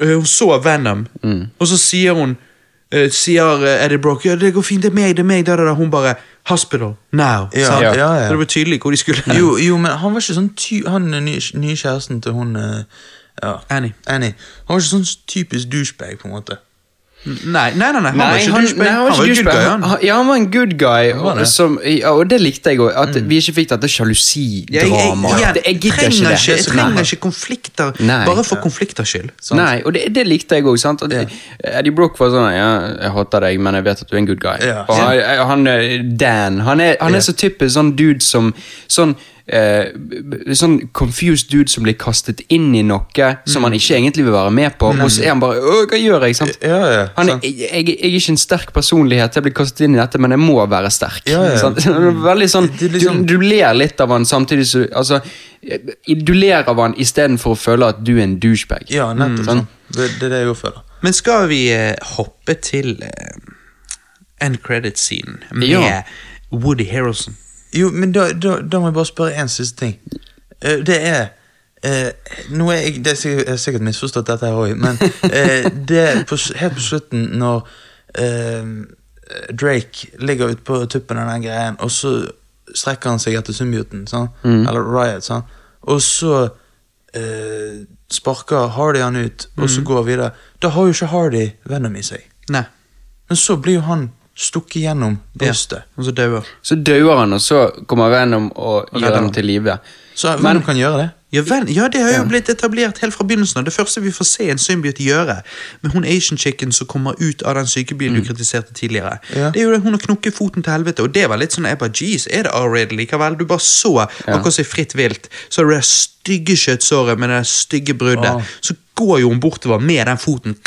eh, Hun så Venom, og så sier hun Sier eh, Eddie Brock Ja, det går fint, det er meg, det er meg. Da, da, da. Hun bare Hospital, now. Ja, ja, ja. Så det var tydelig hvor de skulle. Jo, jo, men han var ikke sånn ty Han ny, nye kjæresten til hun eh, ja. Annie. Annie. Han var ikke sånn typisk douchebag, på en måte. Nei, nei, nei, nei, han var ikke han, douchebag. nei, han var ikke good douchebag. guy, Han, han. han- ja, han var en good guy, og, det. som, ja, og det likte jeg òg. At Mm. vi ikke fikk dette Jeg, jeg, jeg, Det- jeg gidder trenger ikke jeg trenger ikke konflikter Nei. bare for konflikters skyld. sant? Nei, og det, det likte jeg òg. Ja. Eddie Brock var sånn ja, 'Jeg hater deg, men jeg vet at du er en good guy'. Ja. Og han, han Dan Han er, han Ja. er så typisk sånn dude som Sånn eh, sånn confused dude som blir kastet inn i noe som han ikke egentlig vil være med på, og så er han bare Å, Hva gjør jeg? sant? Ja, ja, Han er, sant. jeg, jeg, jeg er ikke en sterk personlighet, jeg blir kastet inn i dette, men jeg må være sterk. Ja, ja. Sant? Veldig sånn, liksom- du, du ler litt av han samtidig som altså, Du ler av han istedenfor å føle at du er en douchebag. Ja, nettopp. Sånn. sånn. Det, det er det jeg føler. Men skal vi eh, hoppe til eh, end credit-scenen med Ja. Woody Harrelson? Jo, men da, da, da må jeg bare spørre én siste ting. Eh, det er eh, nå er jeg, det er sikkert, Jeg har sikkert misforstått dette her òg, men eh, det er på, s- helt på slutten, når eh, Drake ligger ute på tuppen av den greien, og så strekker han seg etter symbioten, sant? eller Riot, sant? og så eh, sparker Hardy han ut, og så går videre. Da har jo ikke Hardy Venom i seg. Nei. Men så blir jo han stukket gjennom brystet. Og så dauer. Så dauer han, og så kommer Venom og gjør ham til live. Så Venom kan gjøre det. Ja, vel, ja, det har jo blitt etablert helt fra begynnelsen av. Det første vi får se en symbiot gjøre, med hun Asian chicken som kommer ut av den sykebilen du kritiserte tidligere, Ja. det er jo det hun har knukket foten til helvete, og det var litt sånn jeg bare, jeez, er det R-rated likevel? Du bare så, akkurat som i Fritt vilt, så har du det stygge kjøttsåret med det stygge bruddet, så går jo hun bortover med den foten.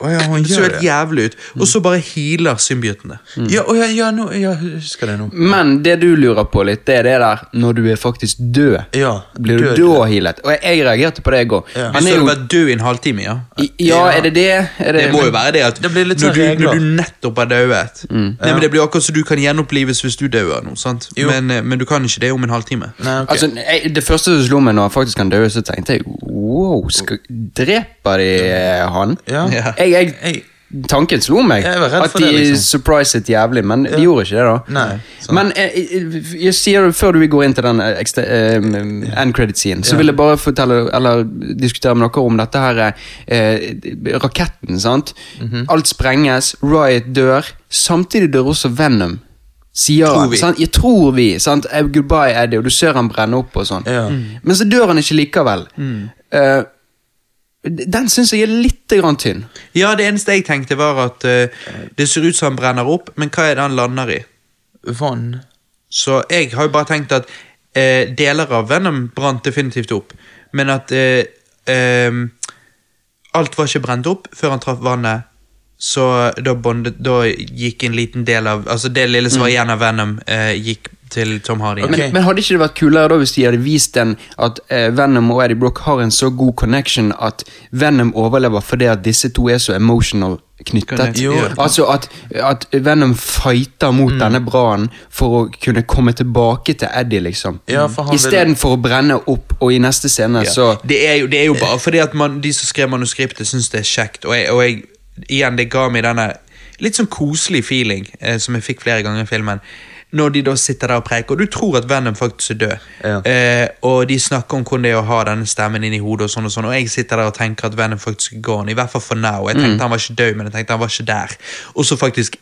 Å ja, hun det ser gjør helt jævlig ut. Og så bare healer symbiotene. Ja, oh, ja, ja, nå, jeg husker det nå. Men det du lurer på litt, det er det der når du er faktisk død. Ja, Blir du død. da healet? Og jeg, jeg reagerte på det i går. Ja. Han er du jo vært død i en halvtime, ja. I- Ja, er det det? Er det, Det må jo være det at Det blir litt når, sånn du, når du nettopp er dauet Nei, Ja. men Det blir akkurat så du kan gjenopplives hvis du dauer nå, sant? Men, eh, men du kan ikke det om en halvtime. Nei, ok. Altså, jeg, Det første som slo meg når han faktisk kan dø, så tenkte jeg wow, skal, dreper de eh, han? ja. Ja. Jeg, jeg, Jeg, tanken slo meg. Jeg at de det, liksom. surpriset jævlig, men de gjorde ikke det, da. Nei, sånn. Men eh, jeg, jeg sier det før du går inn til den eh, ekstra- eh, end credit-scenen, så vil jeg bare fortelle, eller diskutere med dere om dette her eh, raketten, sant? Mhm. Alt sprenges, Riot dør, samtidig dør også Venom. Sier Tror vi. Sant? Jeg tror vi. sant? Eh, Goodbye, Eddie, og du ser han brenne opp og sånn. Ja. Men så dør han ikke likevel. Eh, den syns jeg er litt grann tynn. Ja, det eneste jeg tenkte, var at uh, det ser ut som han brenner opp, men hva er det han lander i? vann Så jeg har jo bare tenkt at uh, deler av Venom brant definitivt opp, men at uh, eh, alt var ikke brent opp før han traff vannet. Så da, bondet, da gikk en liten del av Altså det lille som var igjen av Venom, gikk til Tom Hardy. Okay. Men, men hadde ikke det vært kulere da hvis de hadde vist den at eh, Venom og Eddie Brock har en så god connection at Venom overlever fordi at disse to er så emotional knyttet? Jo. ja. Altså at, at Venom fighter mot denne brannen for å kunne komme tilbake til Eddie, liksom. Ja, vil- Istedenfor å brenne opp, og i neste scene Ja. så Det, er jo, det er jo bare fordi at man, de som skrev manuskriptet, syns det er kjekt. Og, jeg, og jeg, igjen, det ga meg denne litt sånn koselig feeling eh, som jeg fikk flere ganger i filmen. Når de da sitter der og preker, og du tror at Venom faktisk er død. Ja. Eh, og de snakker om hvordan det er å ha denne stemmen inn i hodet, og sånn og sånn, og jeg sitter der og tenker at Venom faktisk er gone. I hvert fall for now. Jeg tenkte han var ikke død, men jeg tenkte han var ikke der. Og så faktisk.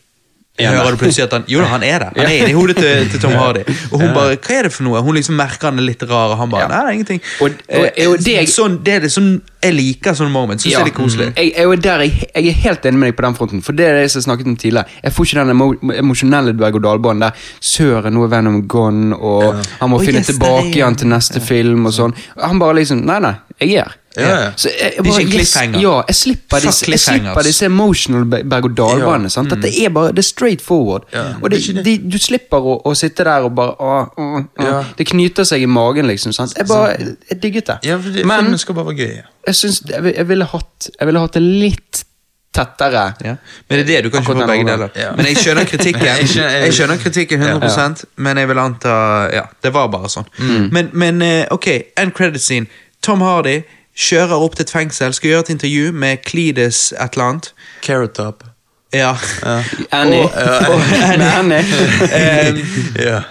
Hører du plutselig at han Jo da, han er der. Han er inni hodet til, til Tom Hardy. Og hun bare Hva er det for noe? Hun liksom merker han er litt rar, og han bare Nei, det er ingenting. Og- og- Eh, og det- sånn, det er det som jeg liker sånne moments. Syns Ja. det er koselig. Jeg, jeg, er jeg, jeg er helt enig med deg på den fronten, for det er det jeg snakket om tidligere. Jeg får ikke den emo emosjonelle berg-og-dal-banen der søren, nå er Venom gone, og han må oh, finne yes, tilbake igjen til neste film og sånn. Han bare liksom Nei, nei, jeg er her. Ja, ja. Så jeg, jeg Det er bare, ikke en cliffhanger. ja, jeg slipper disse, jeg slipper disse emotional berg-og-dal-banene. Ja. Mm. Det er bare, det er straight forward. Ja. Og det, det. de, du slipper å, å sitte der og bare å, å. Ja. Det knyter seg i magen, liksom. sant? Jeg bare, jeg digget det. Ja, det, Men skal bare være gøy. Jeg synes jeg, jeg ville hatt Jeg ville hatt det litt tettere. Ja. Men det er det, du kan ikke få begge deler. Men jeg skjønner kritikken. Jeg skjønner- jeg- Jeg skjønner kritikken 100% men jeg vil anta Ja, det var bare sånn. Mm. Men, men eh, ok, end credit scene. Tom Hardy kjører opp til et fengsel, skal gjøre et intervju med Cledes et eller annet. Carrot Top. Ja. Annie. Og- uh, Med Annie. um, yeah.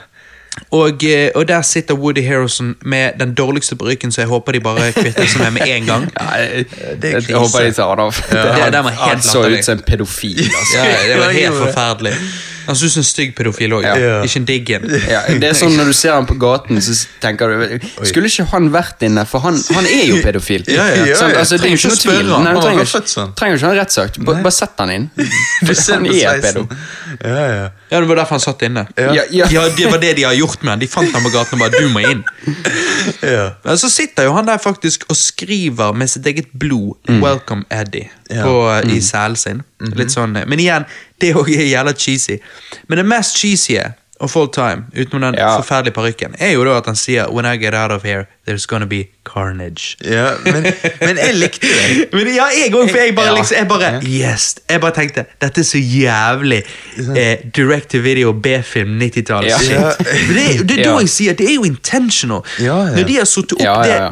og, eh, og der sitter Woody Harrelson med den dårligste parykken, så jeg håper de bare kvitter seg med med en gang. Ja, Det er jeg, krise. håper de tar det av. Det- han, den var helt han så ut som en pedofil. Altså. Ja, det var helt forferdelig. Han syns en stygg pedofil òg, Ja. ikke en digg en. Ja, det er sånn Når du ser han på gaten, så tenker du Skulle ikke han vært inne? For han, han er jo pedofil. Ja, ja. Ja, ja. Altså, det er jo ikke noe tvil. han. Nei, du Han trenger, ikke, sånn. trenger ikke ha en rettssak. Bare, bare sett han inn. Du ser han er pedo. Ja, ja. Ja, Det var derfor han satt inne. Ja, ja. Det var det de har gjort med han. De fant han på gaten og bare 'du må inn'. ja. Men så sitter jo han der faktisk og skriver med sitt eget blod 'Welcome Eddie' Ja. på, i selen sin. Litt sånn, Men igjen, det òg er jævla cheesy. Men det mest cheesy of all time, utenom den Ja. forferdelige parykken, er jo da at han sier 'When I get out of here, there's gonna be carnage'. ja men, men jeg likte det. Men ja, jeg òg, for jeg bare, Ja. liksom, jeg bare Yes! Jeg bare tenkte dette er så jævlig eh, direct to video B-film 90-tallet. Ja. Det, er- det er da jeg sier det er jo intentional. Når de har satt opp det eh,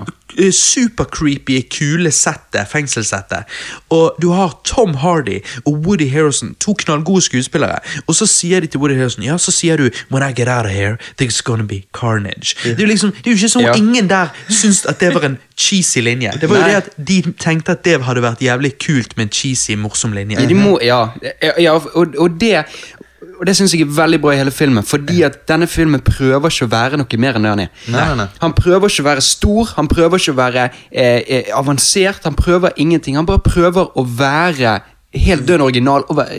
super-creepy, kule settet, fengselssettet, og du har Tom Hardy og Woody Harrelson, to knallgode skuespillere, og så sier de til Woody Harrelson Ja, så sier du 'When I get out of here, there's gonna be carnage'. Det er jo liksom, det er jo ikke sånn Ja. ingen der syns at det var en cheesy linje. Det var jo Nei. det at de tenkte at det hadde vært jævlig kult med en cheesy, morsom linje. Ja, de må, ja, ja, ja og, og det og det syns jeg er veldig bra i hele filmen, fordi at denne filmen prøver ikke å være noe mer enn det han er. Nei, nei. Han prøver ikke å være stor, han prøver ikke å være eh, eh, avansert, han prøver ingenting. Han bare prøver å være helt dønn original, og være,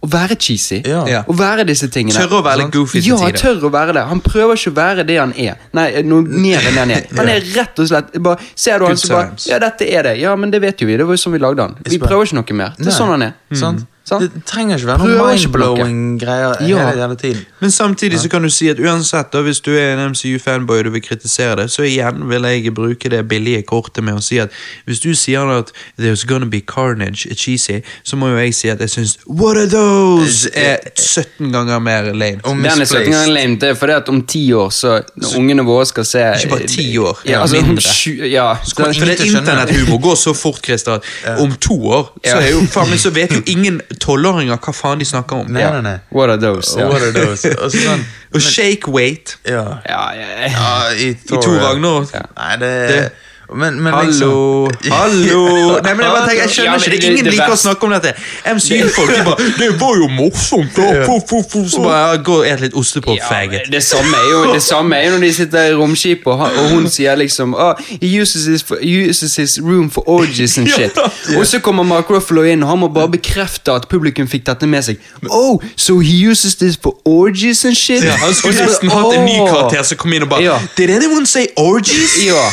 å være cheesy. Ja. Ja. Å være disse tingene. Tørre å være litt goofy til Ja, tider. tør å være det. Han prøver ikke å være det han er. Nei, noe mer enn det han er. Han er rett og slett bare, Ser du han så bare. Ja, dette er det. Ja, men det vet jo vi. Det var jo sånn vi lagde han. Vi prøver ikke noe mer. Det er sånn han er. Sant? Sant? Det trenger ikke være noen noe mind-blowing greier Ja. hele, hele tiden. Men samtidig så kan du si at uansett da, hvis du er en MCU-fanboy og du vil kritisere det, så igjen vil jeg bruke det billige kortet med å si at hvis du sier at there's gonna be carnage, er cheesy, så må jo jeg si at jeg syns what are those er 17 ganger mer lame. Den er 17 ganger lame. Det er fordi at om ti år, så når ungene våre skal se Ikke bare 10 år, Ja, altså, mindre. ja, det det. Internetthumor går så fort, Christer, at om to år så, er jo, faen, så vet jo ingen tolvåringer hva faen de snakker om. Nei, nei, nei. What are those? Ja. What are those? Og sånn, Og shake weight ja. Ja, ja, ja. ja I i Thor, to ja. Ragnarok. Nei, det, Det- Men, men Hallo, liksom hallo Nei, men Jeg bare tenker, jeg Ja, skjønner men ikke det. det- Ingen det liker å snakke om dette. MC-folk de bare 'Det var jo morsomt!' da, fu, fu, fu», Så bare gå og et litt ostepop, Ja, det samme er jo det samme er jo når de sitter i romskipet, og, og hun sier liksom oh, he, uses his, for, uses his room for orgies and shit. Og så kommer Mark Ruffalo inn, og han må bare bekrefte at publikum fikk dette med seg. Oh, so he uses this for orgies and shit? Ja, han skulle nesten hatt en ny karakter som kom inn og bare Ja. 'Did anyone say orgies?' Ja.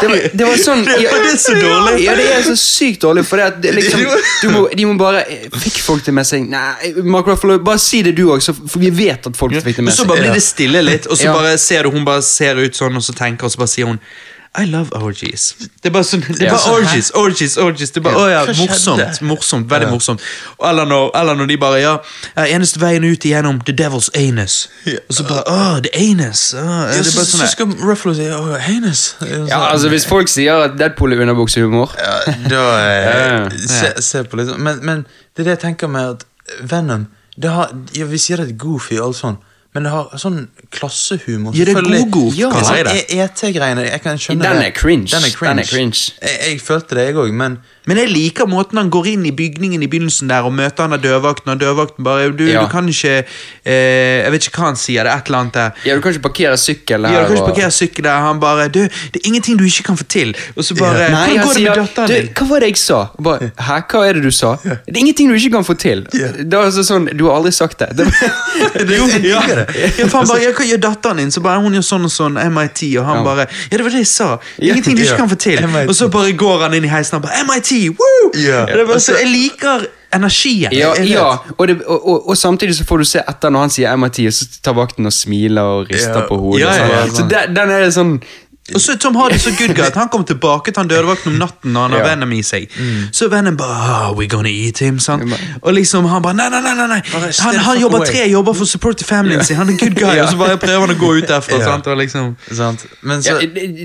Det var, det var sånn ja, det er så dårlig. Ja, det er så sykt dårlig, for det at det liksom, du må, de må bare Fikk folk det med seg? Nei, Mark Ruffalo, bare si det du òg, for vi vet at folk fikk det Og så bare blir det stille litt, og så bare ser du hun bare ser ut sånn, og så tenker og så bare sier hun I love orgies. Det er bare sånn, det er Ja. bare orgies, orgies, orgies. Det er bare, Ja. å ja, morsomt, morsomt, veldig Ja. morsomt. Eller når, eller når de bare, ja, eneste veien ut igjennom the devil's anus. Og så bare, å, the anus. Å, ja, det er så, bare så sånn, skal Ruffalo si oh, Anus. Ja, altså Hvis folk sier at Deadpool er underbuksehumor Ja, da Ja. eh, se, se på litt sånn. Men, men det er det jeg tenker med at Venom det har, ja, Vi sier det er goofy og alt sånn, men det har sånn klassehumor. Ja, det er selvfølgelig. god-goof, Ja, kaller jeg det. ET-greiene. Jeg kan skjønne Den det. er cringe. Den er cringe. Den er cringe. Jeg, jeg følte det, jeg òg, men Men jeg liker måten han går inn i bygningen i begynnelsen der og møter han av dørvakten, og dørvakten bare du, Ja. du kan ikke eh, Jeg vet ikke hva han sier, det er et eller annet der. Ja, Du kan ikke parkere sykkel her. Ja, du kan ikke parkere sykkel der. Han bare du, 'Det er ingenting du ikke kan få til.' Og så bare Nei, Hvordan går det med datteren din? Hva var det jeg sa? Bare, Hæ, hva er det du sa? Det er ingenting du ikke kan få til. Ja. Det var altså sånn, Du har aldri sagt det. det Jo, ja. ja, for han bare, ja, 'Hva gjør datteren din?' Så bare, hun gjør sånn og sånn, MIT, og han Ja. bare 'Ja, det var det jeg sa. Ingenting du ikke kan få til.' Og så bare går han inn i heisen og bare 'MIT, woo!' Yeah. Så jeg liker energien. ja, ja. Og, det, og, og, og samtidig så får du se etter når han sier og så tar vakten og smiler og rister yeah. på hodet. Yeah, ja, sånn. Så den, den er sånn Og så er Tom Hardy så good guy at han kommer tilbake til han dørvakten om natten når han har Ja. Venom i seg. Så Venom bare oh, we gonna eat him, sant? Og liksom han bare nei, nei, nei, nei, nei. Han, han jobber tre jobber for å supporte familien sin, han er good guy, Ja. og så bare prøver han å gå ut derfra. Ja. sant? Og liksom sant? Men så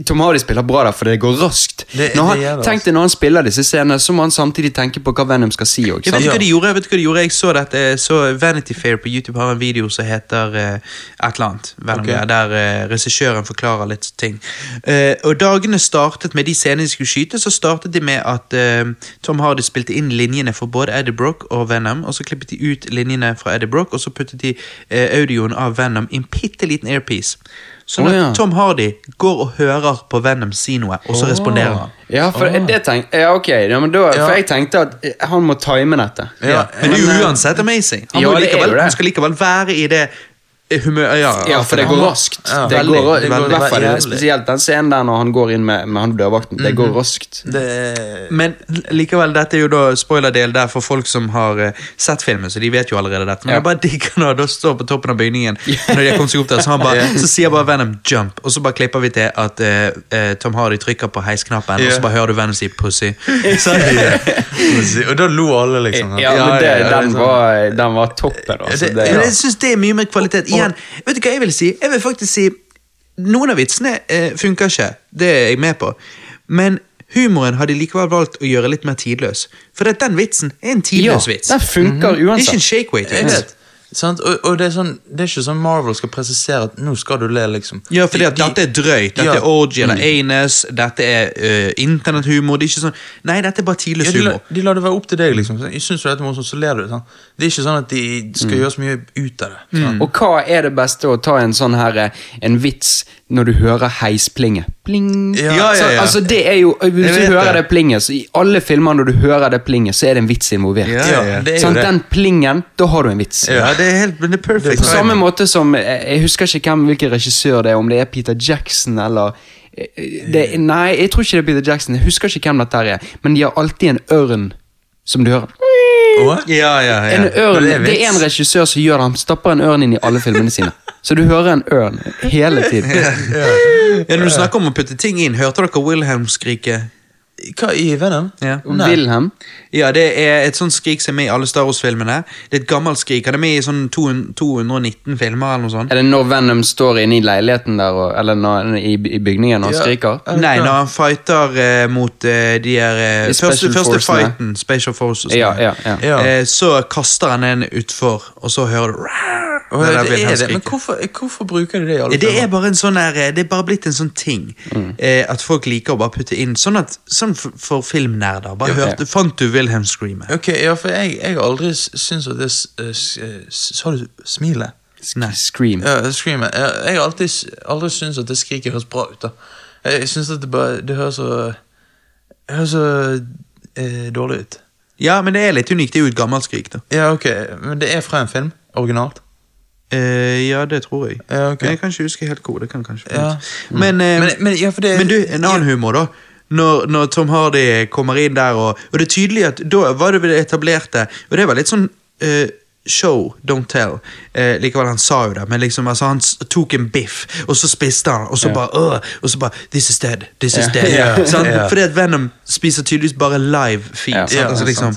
Tom Hardy spiller bra der, for det går raskt. Det- når han, tenk deg når han spiller disse scenene, så må han samtidig tenke på hva Venom skal si. Også, Jeg vet hva de gjorde, jeg vet hva de gjorde. Jeg så dette, så Vanity Fair på YouTube har en video som heter uh, et eller annet, Venom, Ok. der uh, regissøren forklarer litt ting. Eh, og dagene startet med de scenene de skulle skyte, så startet de med at uh, Tom Hardy spilte inn linjene for både Eddie Brock og Venom, og så klippet de ut linjene fra Eddie Brock, og så puttet de uh, audioen av Venom i en bitte liten airpiece. Sånn at ja. Tom Hardy går og hører på Venom si noe, og så responderer han. Ja, for det tenk, ja, ok, ja, men da, for jeg tenkte at han må time dette. Ja, men det er jo uansett amazing. Han, ja, må det er likevel, jo det. han skal likevel være i det humør... Ja, Ja, for det går raskt. Ja, det veldig. går, Det I veldig, hvert fall spesielt den scenen der når han går inn med, med han dørvakten. Det Mhm. går raskt. Det Men likevel, dette er jo da spoilerdel der for folk som har eh, sett filmen, så de vet jo allerede dette. Men Ja. jeg bare digger når da står på toppen av bygningen, når de har kommet seg opp der, så, han bare, så sier bare Venom 'jump', og så bare klipper vi til at uh, eh, Tom Hardy trykker på heisknappen, og så bare hører du Venom si 'pussy'. Og da lo alle, liksom. Ja, men det, den, liksom. var, den var toppen. Altså. jeg syns det er mye mer kvalitet. Igjen, vet du hva jeg vil si? Jeg vil faktisk si Noen av vitsene eh, funker ikke, det er jeg med på. Men humoren har de likevel valgt å gjøre litt mer tidløs. For den vitsen er en ja, tidløs vits. den funker uansett Det er ikke en uansett. Og, og det, er sånn, det er ikke sånn Marvel skal presisere at nå skal du le, liksom. Ja, fordi at De- dette er drøyt. Dette Ja. er orgy eller anus. Dette er uh, internethumor. Det er ikke sånn Nei, dette er bare tidløs Ja, la, humor. de lar det være opp til deg, liksom. Jeg synes du dette er morsomt, så ler du. Sånn. Det er ikke sånn at de skal gjøre så mye ut av det. Sant? Og hva er det beste å ta en sånn her eh, En vits når du hører heisplinget? Pling. Ja, ja, ja. altså det er jo Hvis du hører det. det plinget, så i alle filmer når du hører det plinget, så er det en vits involvert. Ja, Ja, ja. det er jo Sånn, det. Den plingen, da har du en vits. Ja, det er helt det er perfect. På samme måte som eh, Jeg husker ikke hvem, hvilken regissør det er, om det er Peter Jackson eller eh, det, Nei, jeg tror ikke det er Peter Jackson. Jeg husker ikke hvem dette er. Men de har alltid en ørn som du hører. Ja, ja, ja. En ørn, det er det er en regissør som gjør det. Han stapper en ørn inn i alle filmene sine. Så du hører en ørn hele tiden. Ja, når du snakker om å putte ting inn, hørte dere Wilhelm skrike? Hva i Venom? Ja. Nei. Wilhelm. Ja, det er et sånt skrik som er med i alle Star Wars-filmene. Det er et gammelt skrik. Han er med i sånn 200 219 filmer eller noe sånt. Er det når Venom står inne i leiligheten der, og, eller når, i, i bygningen og Ja. skriker? Er Nei, når han fighter eh, mot eh, de her eh, første, første fighten, Special Forces, Ja, ja, ja. Ja. Eh, så kaster han en utfor, og så hører du Åh, det det er det. Men hvorfor, hvorfor bruker de det i alle Det er bare en sånn der, eh, det er bare blitt en sånn ting eh, at folk liker å bare putte inn. Sånn, at, sånn for, for filmnerder. Bare Ja. hørte, Fant du Wilhelm screame? Ok, ja, for jeg, jeg har aldri syntes at det eh, eh, Sa du smilet? Nei. Scream. Ja, screamet. Jeg, jeg har alltid, aldri syntes at det skriket høres bra ut. da Jeg synes at det bare Det høres så høres så eh, dårlig ut. Ja, men det er litt unikt. Det er jo et gammelt skrik, da. Ja, ok, men det er fra en film? Originalt? Eh, ja, det tror jeg. Ja, okay. Men Jeg kan ikke huske helt hvor. det kan kanskje Ja. Men, eh, Men, men, ja, det, Men du, en annen humor, da. Når, når Tom Hardy kommer inn der, og, og det er tydelig at da var det etablerte Og det var litt sånn eh, show, don't tell. Eh, likevel, han sa jo det, men liksom, altså, han tok en biff, og så spiste han, og så yeah. bare øh, Og så bare This is dead. This is Ja. dead. Sant? ja. Fordi at Venom spiser tydeligvis bare live feed. Altså, liksom.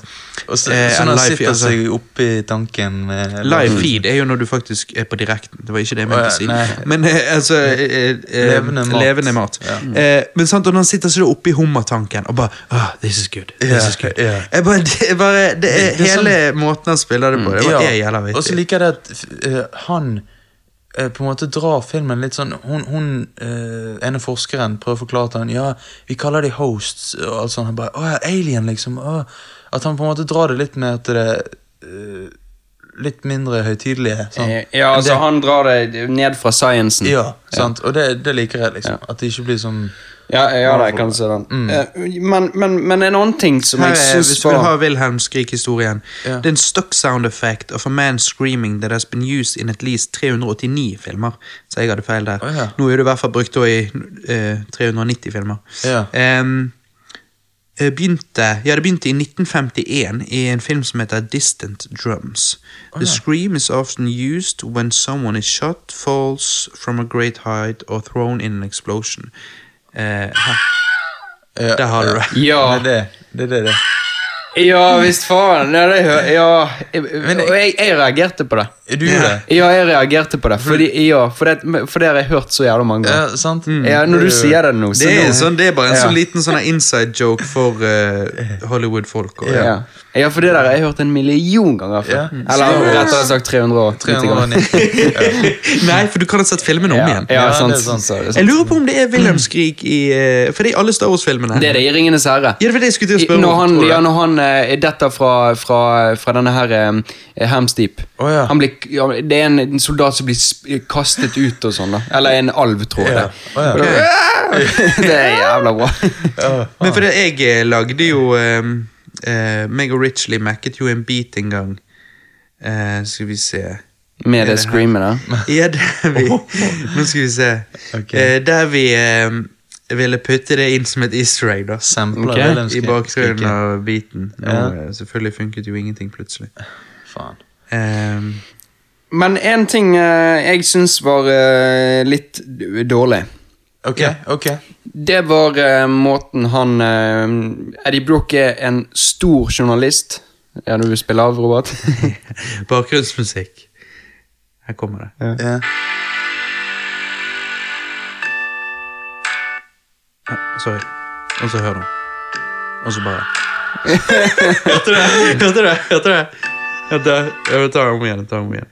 Og så, eh, sånn han sitter feed, sitter altså, seg oppi tanken med Live feed er jo når du faktisk er på direkten. Det var ikke det jeg mente Å, si. Men eh, altså eh, eh, Levende mat. Levende mat. Eh, men sant, og når han sitter så oppi hummertanken og bare oh, This is good. This is good. Jeg bare, det, bare, det er Det- det er hele måten han spiller det på. Det bare er jævla Og så liker jeg det at uh, han eh, på en måte drar filmen litt sånn Hun, hun uh, ene forskeren prøver å forklare til han Ja, vi kaller de hosts og alt sånt. Han bare Å ja, alien, liksom. Å. At han på en måte drar det litt med at det eh, litt mindre høytidelige. Sånn. Ja, altså Det- han drar det ned fra sciencen. Ja, sant. Og det, det liker jeg, liksom. Ja. At det ikke blir som Ja, ja da, jeg kan se den. Mm. Eh, Men, men, men en annen ting som Her jeg syns hvis vi vil ha Wilhelm Skrik-historien Ja. Det er en stuck sound effect of a man screaming that has been used in at least 389 filmer. Så jeg hadde feil der. Oh, ja. Nå er det i hvert fall brukt i uh, 390 filmer. Em, eh, begynte, ja, det begynte i 1951 i en film som heter Distant Drums. The scream is often used when someone is shot, falls from a great height or thrown in an explosion. Eh, her. Der har du det. Ja, Det er det. Det det. det. Ja visst faen. Ja, det ja. Jeg- Og jeg, jeg reagerte på det. Du gjorde det? Ja, jeg reagerte på det. Fordi, ja, for det, for det har jeg hørt så jævla mange ganger. Ja, sant? Ja, når du sier det nå, så Det er, nå sånn, det er bare en Ja. sånn liten sånn inside joke for uh, Hollywood-folk. ja. ja, for det der har jeg hørt en million ganger før. Ja. Eller rettere sagt 390 ganger. 390. Nei, for du kan ha sett filmen om Ja, igjen. ja, Ja, sant, sant. så- så- Jeg lurer på om det er Wilhelm Skrik i eh, For det er i alle Star Wars-filmene. Det er det i Ringenes herre. Ja, det var det jeg skulle til å spørre Når han, det? når han detter fra, fra, fra denne her eh, Hamsteep. Oh, ja. Han blir, ja, det er en, en soldat som blir kastet ut og sånn. da Eller en alv, tror jeg. Ja. Oh, ja. okay. det er jævla bra. Men for det, jeg eh, lagde jo um, uh, Meg og Richley macket jo en beat en gang. Eh, skal vi se Med det det screamet da? Ja, der vi Nå skal vi se. Okay. Eh, der vi eh, ville putte det inn som et easter egg, da. Sampler okay. Wilhelm I bakgrunnen av beaten. Ja. eh, selvfølgelig funket jo ingenting plutselig. Faen. Um, Men en ting uh, jeg syns var uh, litt dårlig. Ok, ok. Det var uh, måten han Eddie Broch er en stor journalist. Ja, du spille av, Robert? bakgrunnsmusikk. Her kommer det. Ja. Ah, Sorry. Og så hører hun. Og så bare Hørte du det? Hørte du det? Hørte du det? Hørte Jeg det? Jeg tar om igjen. jeg tar om igjen.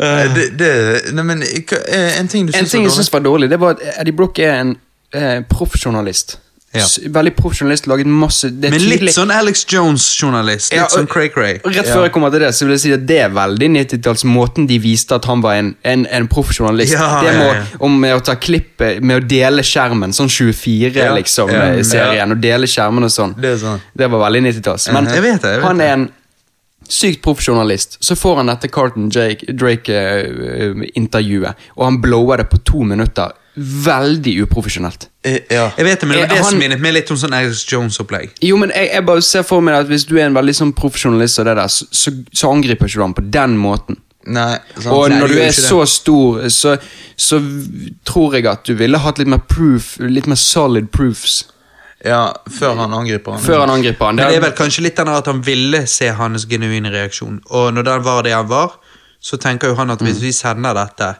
Eh, det, det, nei, men hva- eh, En ting du En syns ting var jeg syns var dårlig, det var at Eddie Brook er en eh, proffjournalist. Ja. Veldig Veldig proffjournalist, laget masse det er Men litt tydelig- sånn Alex Jones-journalist. Litt Ja, og- sånn cray-cray. Rett før jeg kommer til det, så vil jeg si at det er veldig 90-talls måten de viste at han var en, en, en proffjournalist. Ja, det ja, ja. om med å ta klipp, eh, med å dele skjermen, sånn 24 Ja, liksom, ja, eh, ja. serien, og dele skjermen og sånn. Det sånn. Det var veldig 90-talls. Men Jeg vet det, jeg vet han er en sykt proffjournalist. Så får han dette Carlton Drake-intervjuet, og han blower det på to minutter. Veldig uprofesjonelt. Eh, Ja. Jeg vet det, men det var Eh, det som minnet meg litt om sånn Alex Jones-opplegg. Jo, men jeg, jeg bare ser for meg at hvis du er en veldig sånn profesjonalist, og det der, så, så, så angriper ikke du ham på den måten. Nei, sant. Og når du du er så det. stor, så, så tror jeg at du ville hatt litt mer proof, litt mer solid proofs, Ja, før han angriper han. før han angriper han. Men det er vel kanskje litt den der at han ville se hans genuine reaksjon. Og når den var det han var, så tenker jo han at Mm. hvis vi sender dette,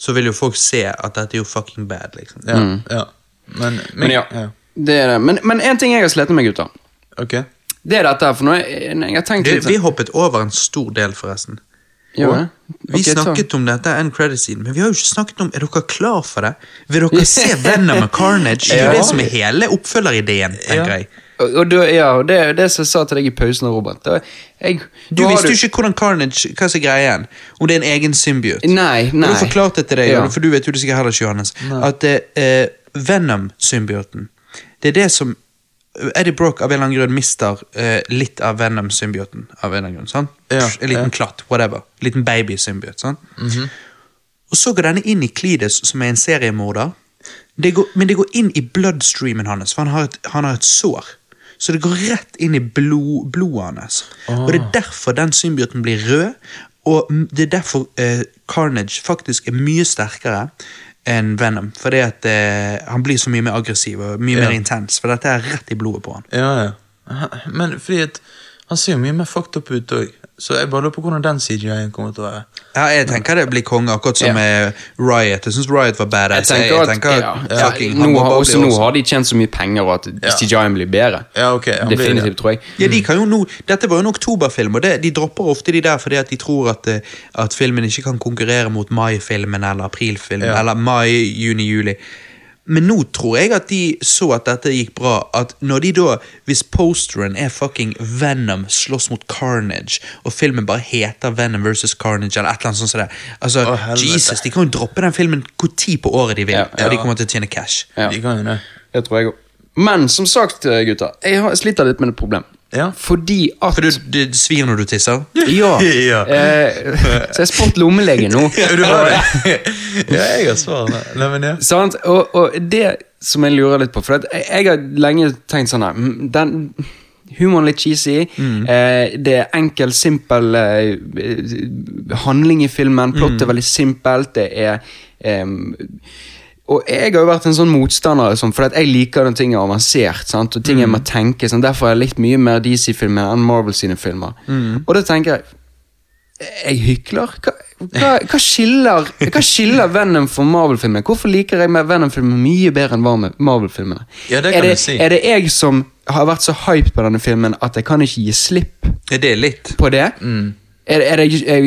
så vil jo folk se at dette er jo fucking bad, liksom. Ja, ja. Men, men, men ja, det er det. Men, men en ting jeg har slettet med, gutter, Okay. det er dette her, for nå jeg, jeg har tenkt litt vi hoppet over en stor del, forresten. Jo, okay, Vi snakket så. om dette end credit-siden, men vi har jo ikke snakket om Er dere klar for det? Vil dere se Venom og Carnage? Det er jo Ja. det som er hele oppfølgerideen, tenker Ja. jeg. Og, og ja, og det, det som jeg sa til deg i pausen, Robert jeg, Du visste jo ikke hvordan Carnage Hva som er greien. Om det er en egen symbiote. Nei, Og nei. du forklarte til deg, Ja. for du vet jo det sikkert heller ikke, Johannes, at eh, Venom-symbioten Det er det som Eddie Brock av en eller annen grunn mister eh, litt av Venom-symbioten. Av en eller annen grunn, sant? Ja, en liten ja. klatt, whatever. En Liten baby-symbiot. sant? Og så går denne inn i Clides, som er en seriemorder. Det går, men det går inn i bloodstreamen hans, for han har et, han har et sår. Så det går rett inn i blod, blodet hans. Og det er derfor den symbioten blir rød, og det er derfor eh, Carnage faktisk er mye sterkere enn Venom. Fordi at eh, han blir så mye mer aggressiv og mye Ja. mer intens, for dette er rett i blodet på han. Ja, ja. Men fordi at han ser jo mye mer fucked up ut òg, så jeg bare lurer på hvordan den CGI-en kommer til å være. Ja, jeg tenker det blir konge, akkurat som med Riot. Jeg syns Riot var badass. Jeg tenker at, ja, ja, fucking nå, har, også, nå har de tjent så mye penger, og at Ja. CGI-en blir bedre. Ja, ok. blir. Definitivt, tror jeg. Ja, de kan jo nå, Dette var jo en oktoberfilm, og det, de dropper ofte de der fordi at de tror at, eh, at filmen ikke kan konkurrere mot mai-filmen eller aprilfilmen. Ja. Eller mai, juni, juli. Men nå tror jeg at de så at dette gikk bra. At når de da, Hvis posteren er fucking Venom slåss mot Carnage, og filmen bare heter Venom versus Carnage, eller et eller annet sånt som det Altså, Å. Jesus, De kan jo droppe den filmen hvor tid på året de vil, Ja, og de kommer til å tjene cash. Ja. De kan jo det. Det tror jeg òg. Men som sagt, eh, gutter, jeg har- sliter litt med et problem. Ja. Fordi at For du, du svir når du tisser? Ja. Ja. Eh, så jeg spurt lommelegen nå. Du har det? ja, jeg har svaret. Nei, ja. Sant? Og, og det som jeg lurer litt på For jeg, jeg har lenge tenkt sånn her mm, Den Humoren litt cheesy. Eh, det er enkel, simpel eh, handling i filmen. Plottet er veldig simpelt. Det er og jeg har jo vært en sånn motstander, liksom, for at jeg liker når ting er avansert. Sant? Og ting jeg må tenke, sånn. Derfor har jeg likt mye mer DC-filmer enn Marvel sine filmer. Og da tenker jeg jeg hykler? Hva, hva, hva, skiller, hva skiller Venom fra Marvel-filmer? Hvorfor liker jeg mer Venom-filmer mye bedre enn Marvel-filmene? Ja, det er, kan det, du si. er det jeg som har vært så hyped på denne filmen at jeg kan ikke gi slipp det er litt. på det? Er, er det, er,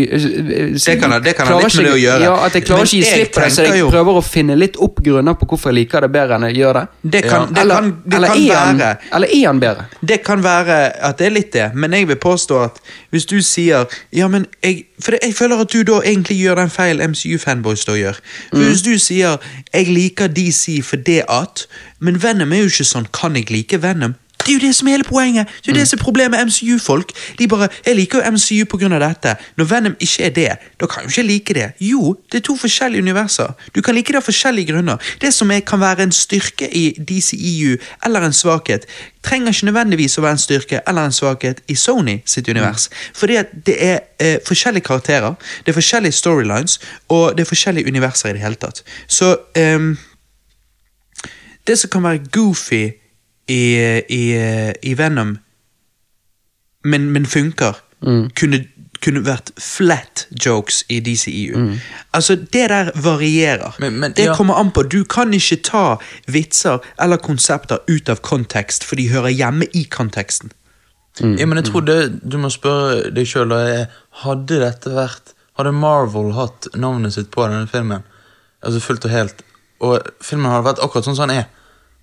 Det kan ha- det kan ha litt med det å gjøre. Ja, At jeg klarer Men ikke å gi slipp på det, så jeg jo- prøver å finne litt opp grunner på hvorfor jeg liker det bedre enn jeg gjør det. Det kan, det eller, kan, det eller, kan er han, være eller er han bedre? Det kan være at det er litt det, men jeg vil påstå at hvis du sier Ja, men jeg For jeg føler at du da egentlig gjør den feil MCU-fanboys da gjør. For Hvis du sier 'jeg liker DC for det at', men Venom er jo ikke sånn 'kan jeg like Venom'? Det er jo det som er hele poenget. Det er jo det som er problemet med MCU-folk. De bare 'jeg liker jo MCU av dette'. Når Venom ikke er det, da kan jo ikke like det. Jo, det er to forskjellige universer. Du kan like det av forskjellige grunner. Det som er, kan være en styrke i DCEU, eller en svakhet, trenger ikke nødvendigvis å være en styrke eller en svakhet i Sony sitt univers. Fordi at det er eh, forskjellige karakterer, det er forskjellige storylines, og det er forskjellige universer i det hele tatt. Så eh, det som kan være goofy i, i, i Venom, men, men funker, kunne, kunne vært flat jokes i DCEU. Altså, det der varierer. Men- men, det ja. kommer an på. Du kan ikke ta vitser eller konsepter ut av kontekst, for de hører hjemme i konteksten. Ja, men jeg tror det, du må spørre deg sjøl Hadde dette vært Hadde Marvel hatt navnet sitt på denne filmen, altså fullt og helt, og filmen hadde vært akkurat sånn som den er,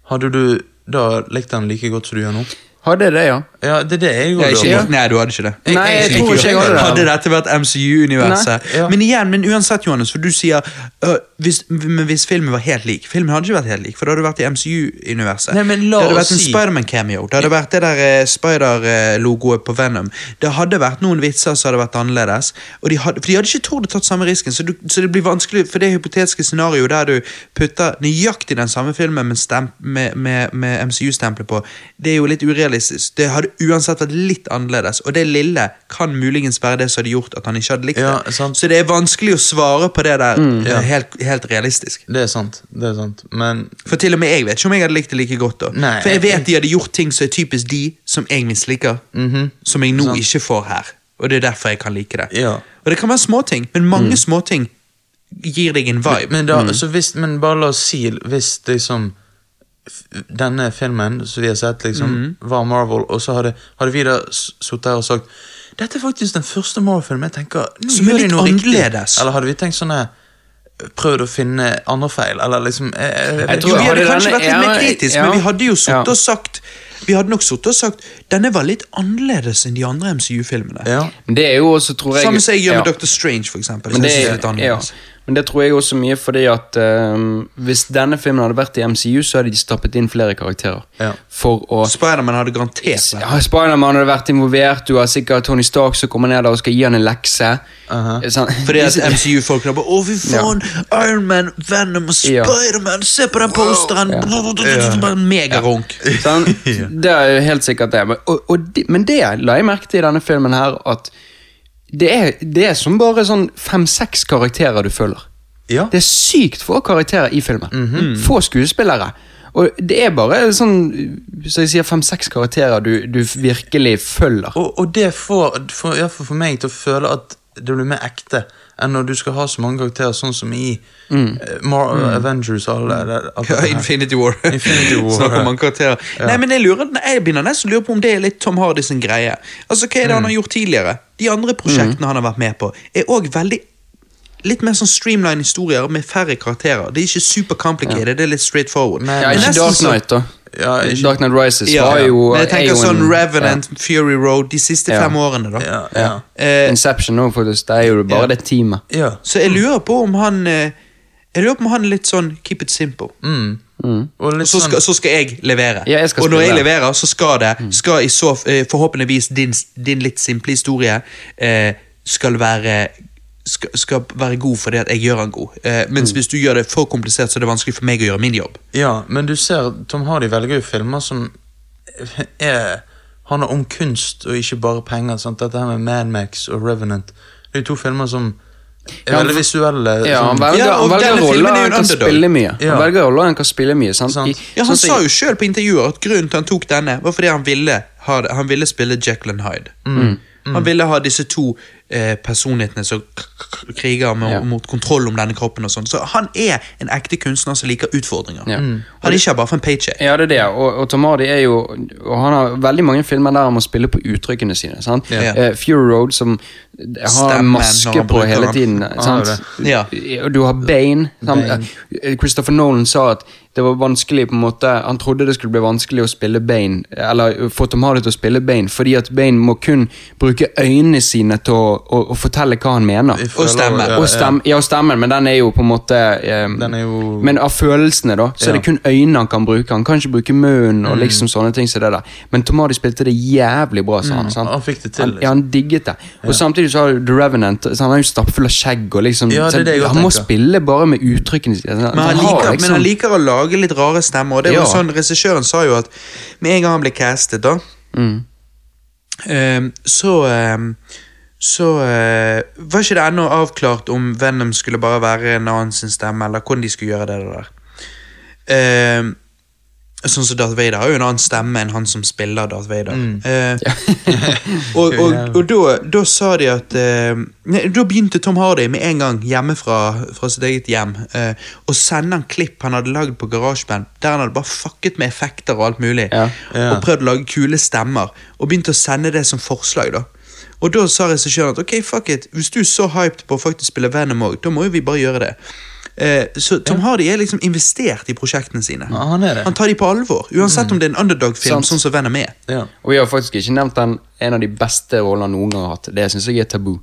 hadde du da likte den like godt som du gjør nå? Hadde det, ja. Ja, det er jo jeg Ja, ikke, Nei, du hadde ikke det. Nei, jeg jeg tror liker ikke jeg hadde det. Hadde dette vært MCU-universet. Ja. Men igjen, men uansett, Johannes, for du sier øh, hvis, men hvis filmen var helt lik Filmen hadde ikke vært helt lik, for da hadde vært i MCU-universet. Nei, men la Det hadde vært en si- Spiderman-cameo. Det hadde vært det der uh, Spider-logoet på Venom. Det hadde vært noen vitser som hadde vært annerledes. Og de hadde, for de hadde ikke tort å tatt samme risken, så, du, så det blir vanskelig for det hypotetiske scenarioet der du putter nøyaktig den samme filmen med, med, med, med MCU-stempelet på, det er jo litt urealistisk. Det hadde uansett vært litt annerledes, og det lille kan muligens være det som hadde gjort at han ikke hadde likt Ja, det. sant. Så det er vanskelig å svare på det der eh, Ja. helt, helt realistisk. Det er sant. det er sant Men For til og med jeg vet ikke om jeg hadde likt det like godt. da Nei, For jeg jeg- vet de hadde gjort ting som er typisk de, som jeg misliker. Som jeg nå Sant. ikke får her. Og det er derfor jeg kan like det. Ja. Og det kan være småting, men mange småting gir deg en vibe. Men, da, så hvis, men bare la oss si hvis liksom denne filmen som vi har sett, liksom, var Marvel, og så hadde, hadde vi da sittet her og sagt dette er faktisk den første Marvel-filmen jeg tenker nå Som er gjør de litt noe annerledes. Eller hadde vi tenkt sånn Prøvd å finne andre feil, eller liksom jeg, jeg, Jeg tror jo, vi hadde hadde kanskje denne- vært litt mer kritisk kritiske, ja. men vi hadde jo sittet Ja. og sagt Vi hadde nok sittet og sagt denne var litt annerledes enn de andre MCU-filmene. Ja. Men det er jo også, tror jeg Samme som jeg gjør med ja. Doctor Strange, for eksempel. Men det, jeg synes er litt ja. Men det tror jeg også mye fordi at ehm, hvis denne filmen hadde vært i MCU, så hadde de stappet inn flere karakterer. Ja. For å Spiderman hadde garantert det. ja, Spiderman hadde vært involvert, du har sikkert Tony Stark som kommer ned der og skal gi han en lekse. Aha. Sånn- Fordi at MCU-folkene bare 'Å, fy faen! Iron Man, Venom og Ja. Spiderman! Se på den posteren!' Bare Megarunk. Sånn, det er jo helt sikkert det. Men, og, og, de- men det la jeg merke til i denne filmen her, at det er, det er som bare sånn fem-seks karakterer du følger. Ja. Det er sykt få karakterer i filmen. Få skuespillere. Og det er bare sånn, så jeg sier fem-seks karakterer du, du virkelig følger. Og, og det får, får, i hvert for meg til å føle at det blir mer ekte enn når du skal ha så mange karakterer, sånn som i mm. Mar Avengers og alle, alle, alt Ja. Infinity War. Infinity War, Snakk om mange karakterer. Nei, men Jeg lurer, jeg begynner nesten å lure på om det er litt Tom Hardy sin greie. Altså, Hva er det han har gjort tidligere? De andre prosjektene han har vært med på, er òg veldig Litt mer sånn streamline historier med færre karakterer. Det er ikke super complicated, det er litt straight forward. Men- Ja, ikke Dark Knight, da. Ja, ikke- Dark Knight Rises Ja, var jo men jeg er tenker Aon, sånn Revenant, Fury Road, de siste Ja. fem årene, da. Ja, ja. Ja. Eh, Inception òg, faktisk. Det er jo bare Ja. det teamet. ja. så jeg lurer på om han eh, Jeg lurer på om han er litt sånn keep it simple. Mm. Mm. Og så sånn skal, så skal jeg levere. Ja, jeg skal og når jeg leverer, så skal det skal i så, eh, Forhåpentligvis din, din litt simple historie eh, skal være skal, skal være god fordi at jeg gjør den god. Eh, mens hvis du gjør det for komplisert, så er det vanskelig for meg å gjøre min jobb. Ja, men du ser, Tom Hardy velger jo filmer som er handler om kunst og ikke bare penger. Sant? Dette her med Madmax og Revenant. Det er jo to filmer som er Ja, veldig visuelle. Ja, han velger, Ja, han velger roller er han kan spille mye. Ja. Han velger roller han kan spille mye. Sant? Sant. I, Ja, Han sånn sa jo sjøl på intervjuer at grunnen til han tok denne, var fordi han ville, ha, det- han ville spille and Hyde. Mm. Han ville ha disse to eh, personlighetene som kriger med, Ja. mot kontroll om denne kroppen. og sånn. Så han er en ekte kunstner som liker utfordringer. Ja. Mm. Han er ikke bare for en paycheck. Ja, det er det. Og, og Tom Hardy er jo Og han har veldig mange filmer der han må spille på uttrykkene sine. sant? Ja. Uh, Fury Road, som har Stemmen maske på hele tiden. har sant? Ja. Og du har Bane. Bane. Christopher Nolan sa at det var vanskelig på en måte Han trodde det skulle bli vanskelig å spille Bane, eller få Tom Hardy til å spille Bane, fordi at Bane må kun bruke øynene sine til å, å, å fortelle hva han mener. Jeg føler- stemme. Ja, Og stem, ja, og stemmen, men den er jo på en måte um, Den er jo Men av følelsene, da, så er det kun øynene han kan bruke. Han kan ikke bruke munnen Mm. og liksom sånne ting som det der. Men Tomadi spilte det jævlig bra, sa han. Mm. Han fikk det til, Han, liksom. ja, han digget det. Og samtidig så har du The Revenant, så han er jo stappfull av skjegg og liksom Ja, det er det jeg Han må spille bare med uttrykkene sine. Men han, liksom- men han liker å lage litt rare stemmer. Og det var jo sånn, Regissøren sa jo at med en gang han ble castet, da Mm. Um, Så ehm, Så eh, var ikke det ennå avklart om Venom skulle bare være en annen sin stemme, eller hvordan de skulle gjøre det der. Ehm, sånn som Darth Vader har jo en annen stemme enn han som spiller Darth Vader. Eh, og og, og da, da sa de at eh, nei, Da begynte Tom Hardy med en gang hjemmefra fra sitt eget hjem eh, å sende en klipp han hadde lagd på GarageBand, der han hadde bare fucket med effekter og alt mulig, Ja. Ja. og prøvd å lage kule stemmer, og begynte å sende det som forslag. da Og da sa regissøren at ok, fuck it, hvis du er så hyped på å faktisk spille Venom òg, da må jo vi bare gjøre det. Eh, så Tom Hardy er liksom investert i prosjektene sine. Ja, han er det. Han tar de på alvor, uansett om det er en underdog-film, sånn som Venom er. Ja. Og vi har faktisk ikke nevnt den en av de beste rollene han noen gang har hatt. Det syns jeg er tabu.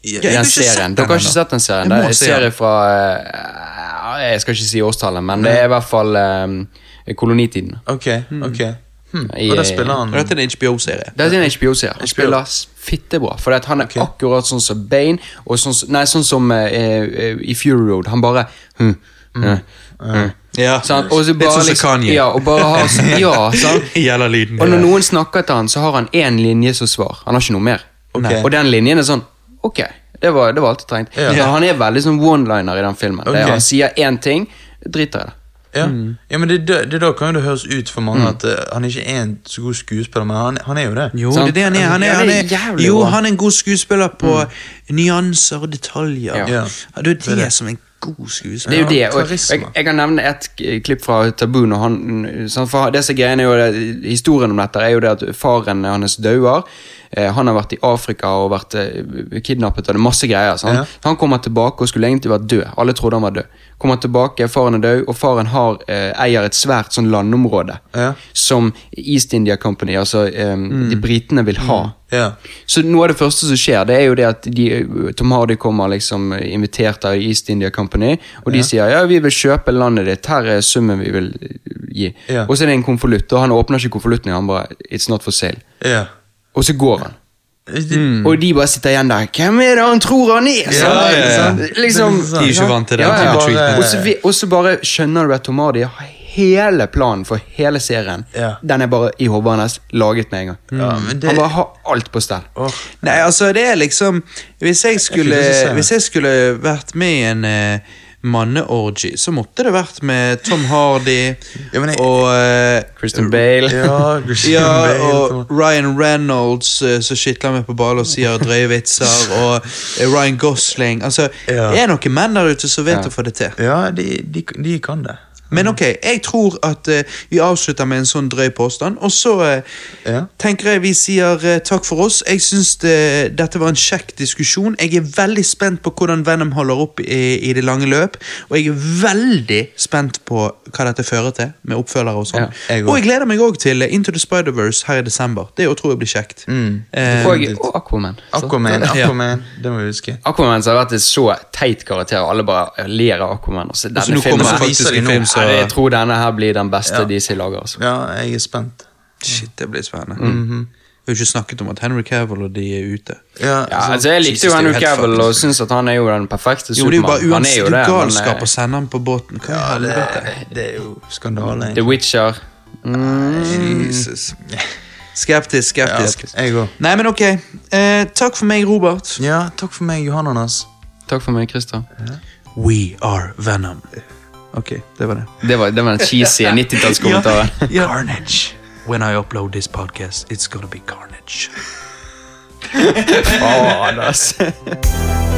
Ja, I jeg har den ikke serien. Dere har ikke sett den serien? Det er en serie fra eh, Jeg skal ikke si årstallet, men det er i hvert fall eh, kolonitiden. Ok, ok. Hm. I- Og der spiller han Det Dette er en HBO-serie. Det er en HBO-serie. Han spiller fittebra. For han er akkurat sånn som Bane, og sånn, nei, sånn som eh, eh, i Fury Road. Han bare hm, hm, hm. Ja, Sant? Og så Litt sånn som liksom- Kanye. Ja, og bare har, ja, sant? Gjelder lyden. Og når noen snakker til han, så har han én linje som svar. Han har ikke noe mer. Okay. Og den linjen er sånn Ok, det var, det var alt jeg trengte. Ja. Han er veldig sånn one-liner i den filmen. Det er, han sier én ting, driter i det. Ja, ja men det, det, det da kan jo det høres ut for Mm. mange at uh, han ikke er en så god skuespiller, men han, han er jo det. Jo, det er det han er. Han er, han er, han er, jo. Mm. han er en god skuespiller på nyanser og detaljer. Ja. Ja. Ja. det er det som er en god skuespiller. Det er jo det. Og jeg, jeg kan nevne et klipp fra Tabu. Når han, for det som er er jo det, Historien om dette er jo det at faren hans dauer. Eh, han har vært i Afrika og vært eh, kidnappet, og det er masse greier. Ja. Han kommer tilbake og skulle egentlig vært død. Alle trodde han var død. Kommer tilbake, Faren er død, og faren har, eh, eier et svært sånn landområde Ja. som East India Company, altså eh, de britene, vil ha. Ja. Så noe av det første som skjer, det er jo det at de, Tom Hardy kommer liksom invitert av East India Company, og de sier ja, vi vil kjøpe landet ditt, her er summen vi vil gi. Ja. Og så er det en konvolutt, og han åpner ikke konvolutten, han bare It's not for sale. Ja. Og så går han. Mm. Og de bare sitter igjen der. Hvem er det han tror han er? sant? ja, ja. Liksom, Det er sant. De er ikke vant til det. Ja, ja. type. Og så vi- Og så bare skjønner du at Tom Hardy har hele planen for hele serien. Ja. Den er bare i hodet hans, laget med en gang. Ja, det- Han bare har alt på stell. Oh. Nei, altså, det er liksom Hvis jeg skulle, Jeg hvis jeg skulle vært med i en uh, manneorgy, så måtte det vært med Tom Hardy Ja, jeg- og uh, Christian Bale. Ja, Christian Ja, Bale, og Ryan Reynolds uh, som skitler meg på ballen og sier drøye vitser, og uh, Ryan Gosling Altså, Ja. det er noen menn der ute som vet Ja. å få det til. Ja, de, de, de kan det. Men ok, jeg tror at uh, vi avslutter med en sånn drøy påstand, og så uh, Ja. tenker jeg vi sier uh, takk for oss. Jeg syns det, dette var en kjekk diskusjon. Jeg er veldig spent på hvordan Venom holder opp i, i det lange løp, og jeg er veldig spent på hva dette fører til, med oppfølgere og sånn. Ja, og jeg gleder meg òg til Into the Spider-Verse her i desember. Det tror jeg blir kjekt. Mm. Og, og Aquaman. Så- Aquaman, Ja. Det må vi huske. Aquaman som har vært en så teit karakter, og alle bare ler av Aquaman. Og så denne så nå filmen- kommer det faktisk en film Ja, jeg tror denne her blir den beste Ja. DC lager. Altså. Ja, jeg er spent. Shit, det blir spennende. Mhm. Vi har jo ikke snakket om at Henry Cavill og de er ute. Ja, Ja, altså Jeg likte jo Henry Cavill og syns at han er jo den perfekte Jo, det er jo bare uansett uansgalskap eh, å sende ham på båten. Hva ja det, det er jo skandale. The Witcher. Mm. Jesus. Skeptisk, skeptisk. Ja, jeg òg. Nei, men ok. Eh, takk for meg, Robert. Ja, takk for meg, Johannes. Takk for meg, Christer. We are Venom. Ok, det var det. Det var, det var den cheesy 90-tallskommentaren. Carnage. When I upload this podcast, it's gonna be carnage. Faen, altså.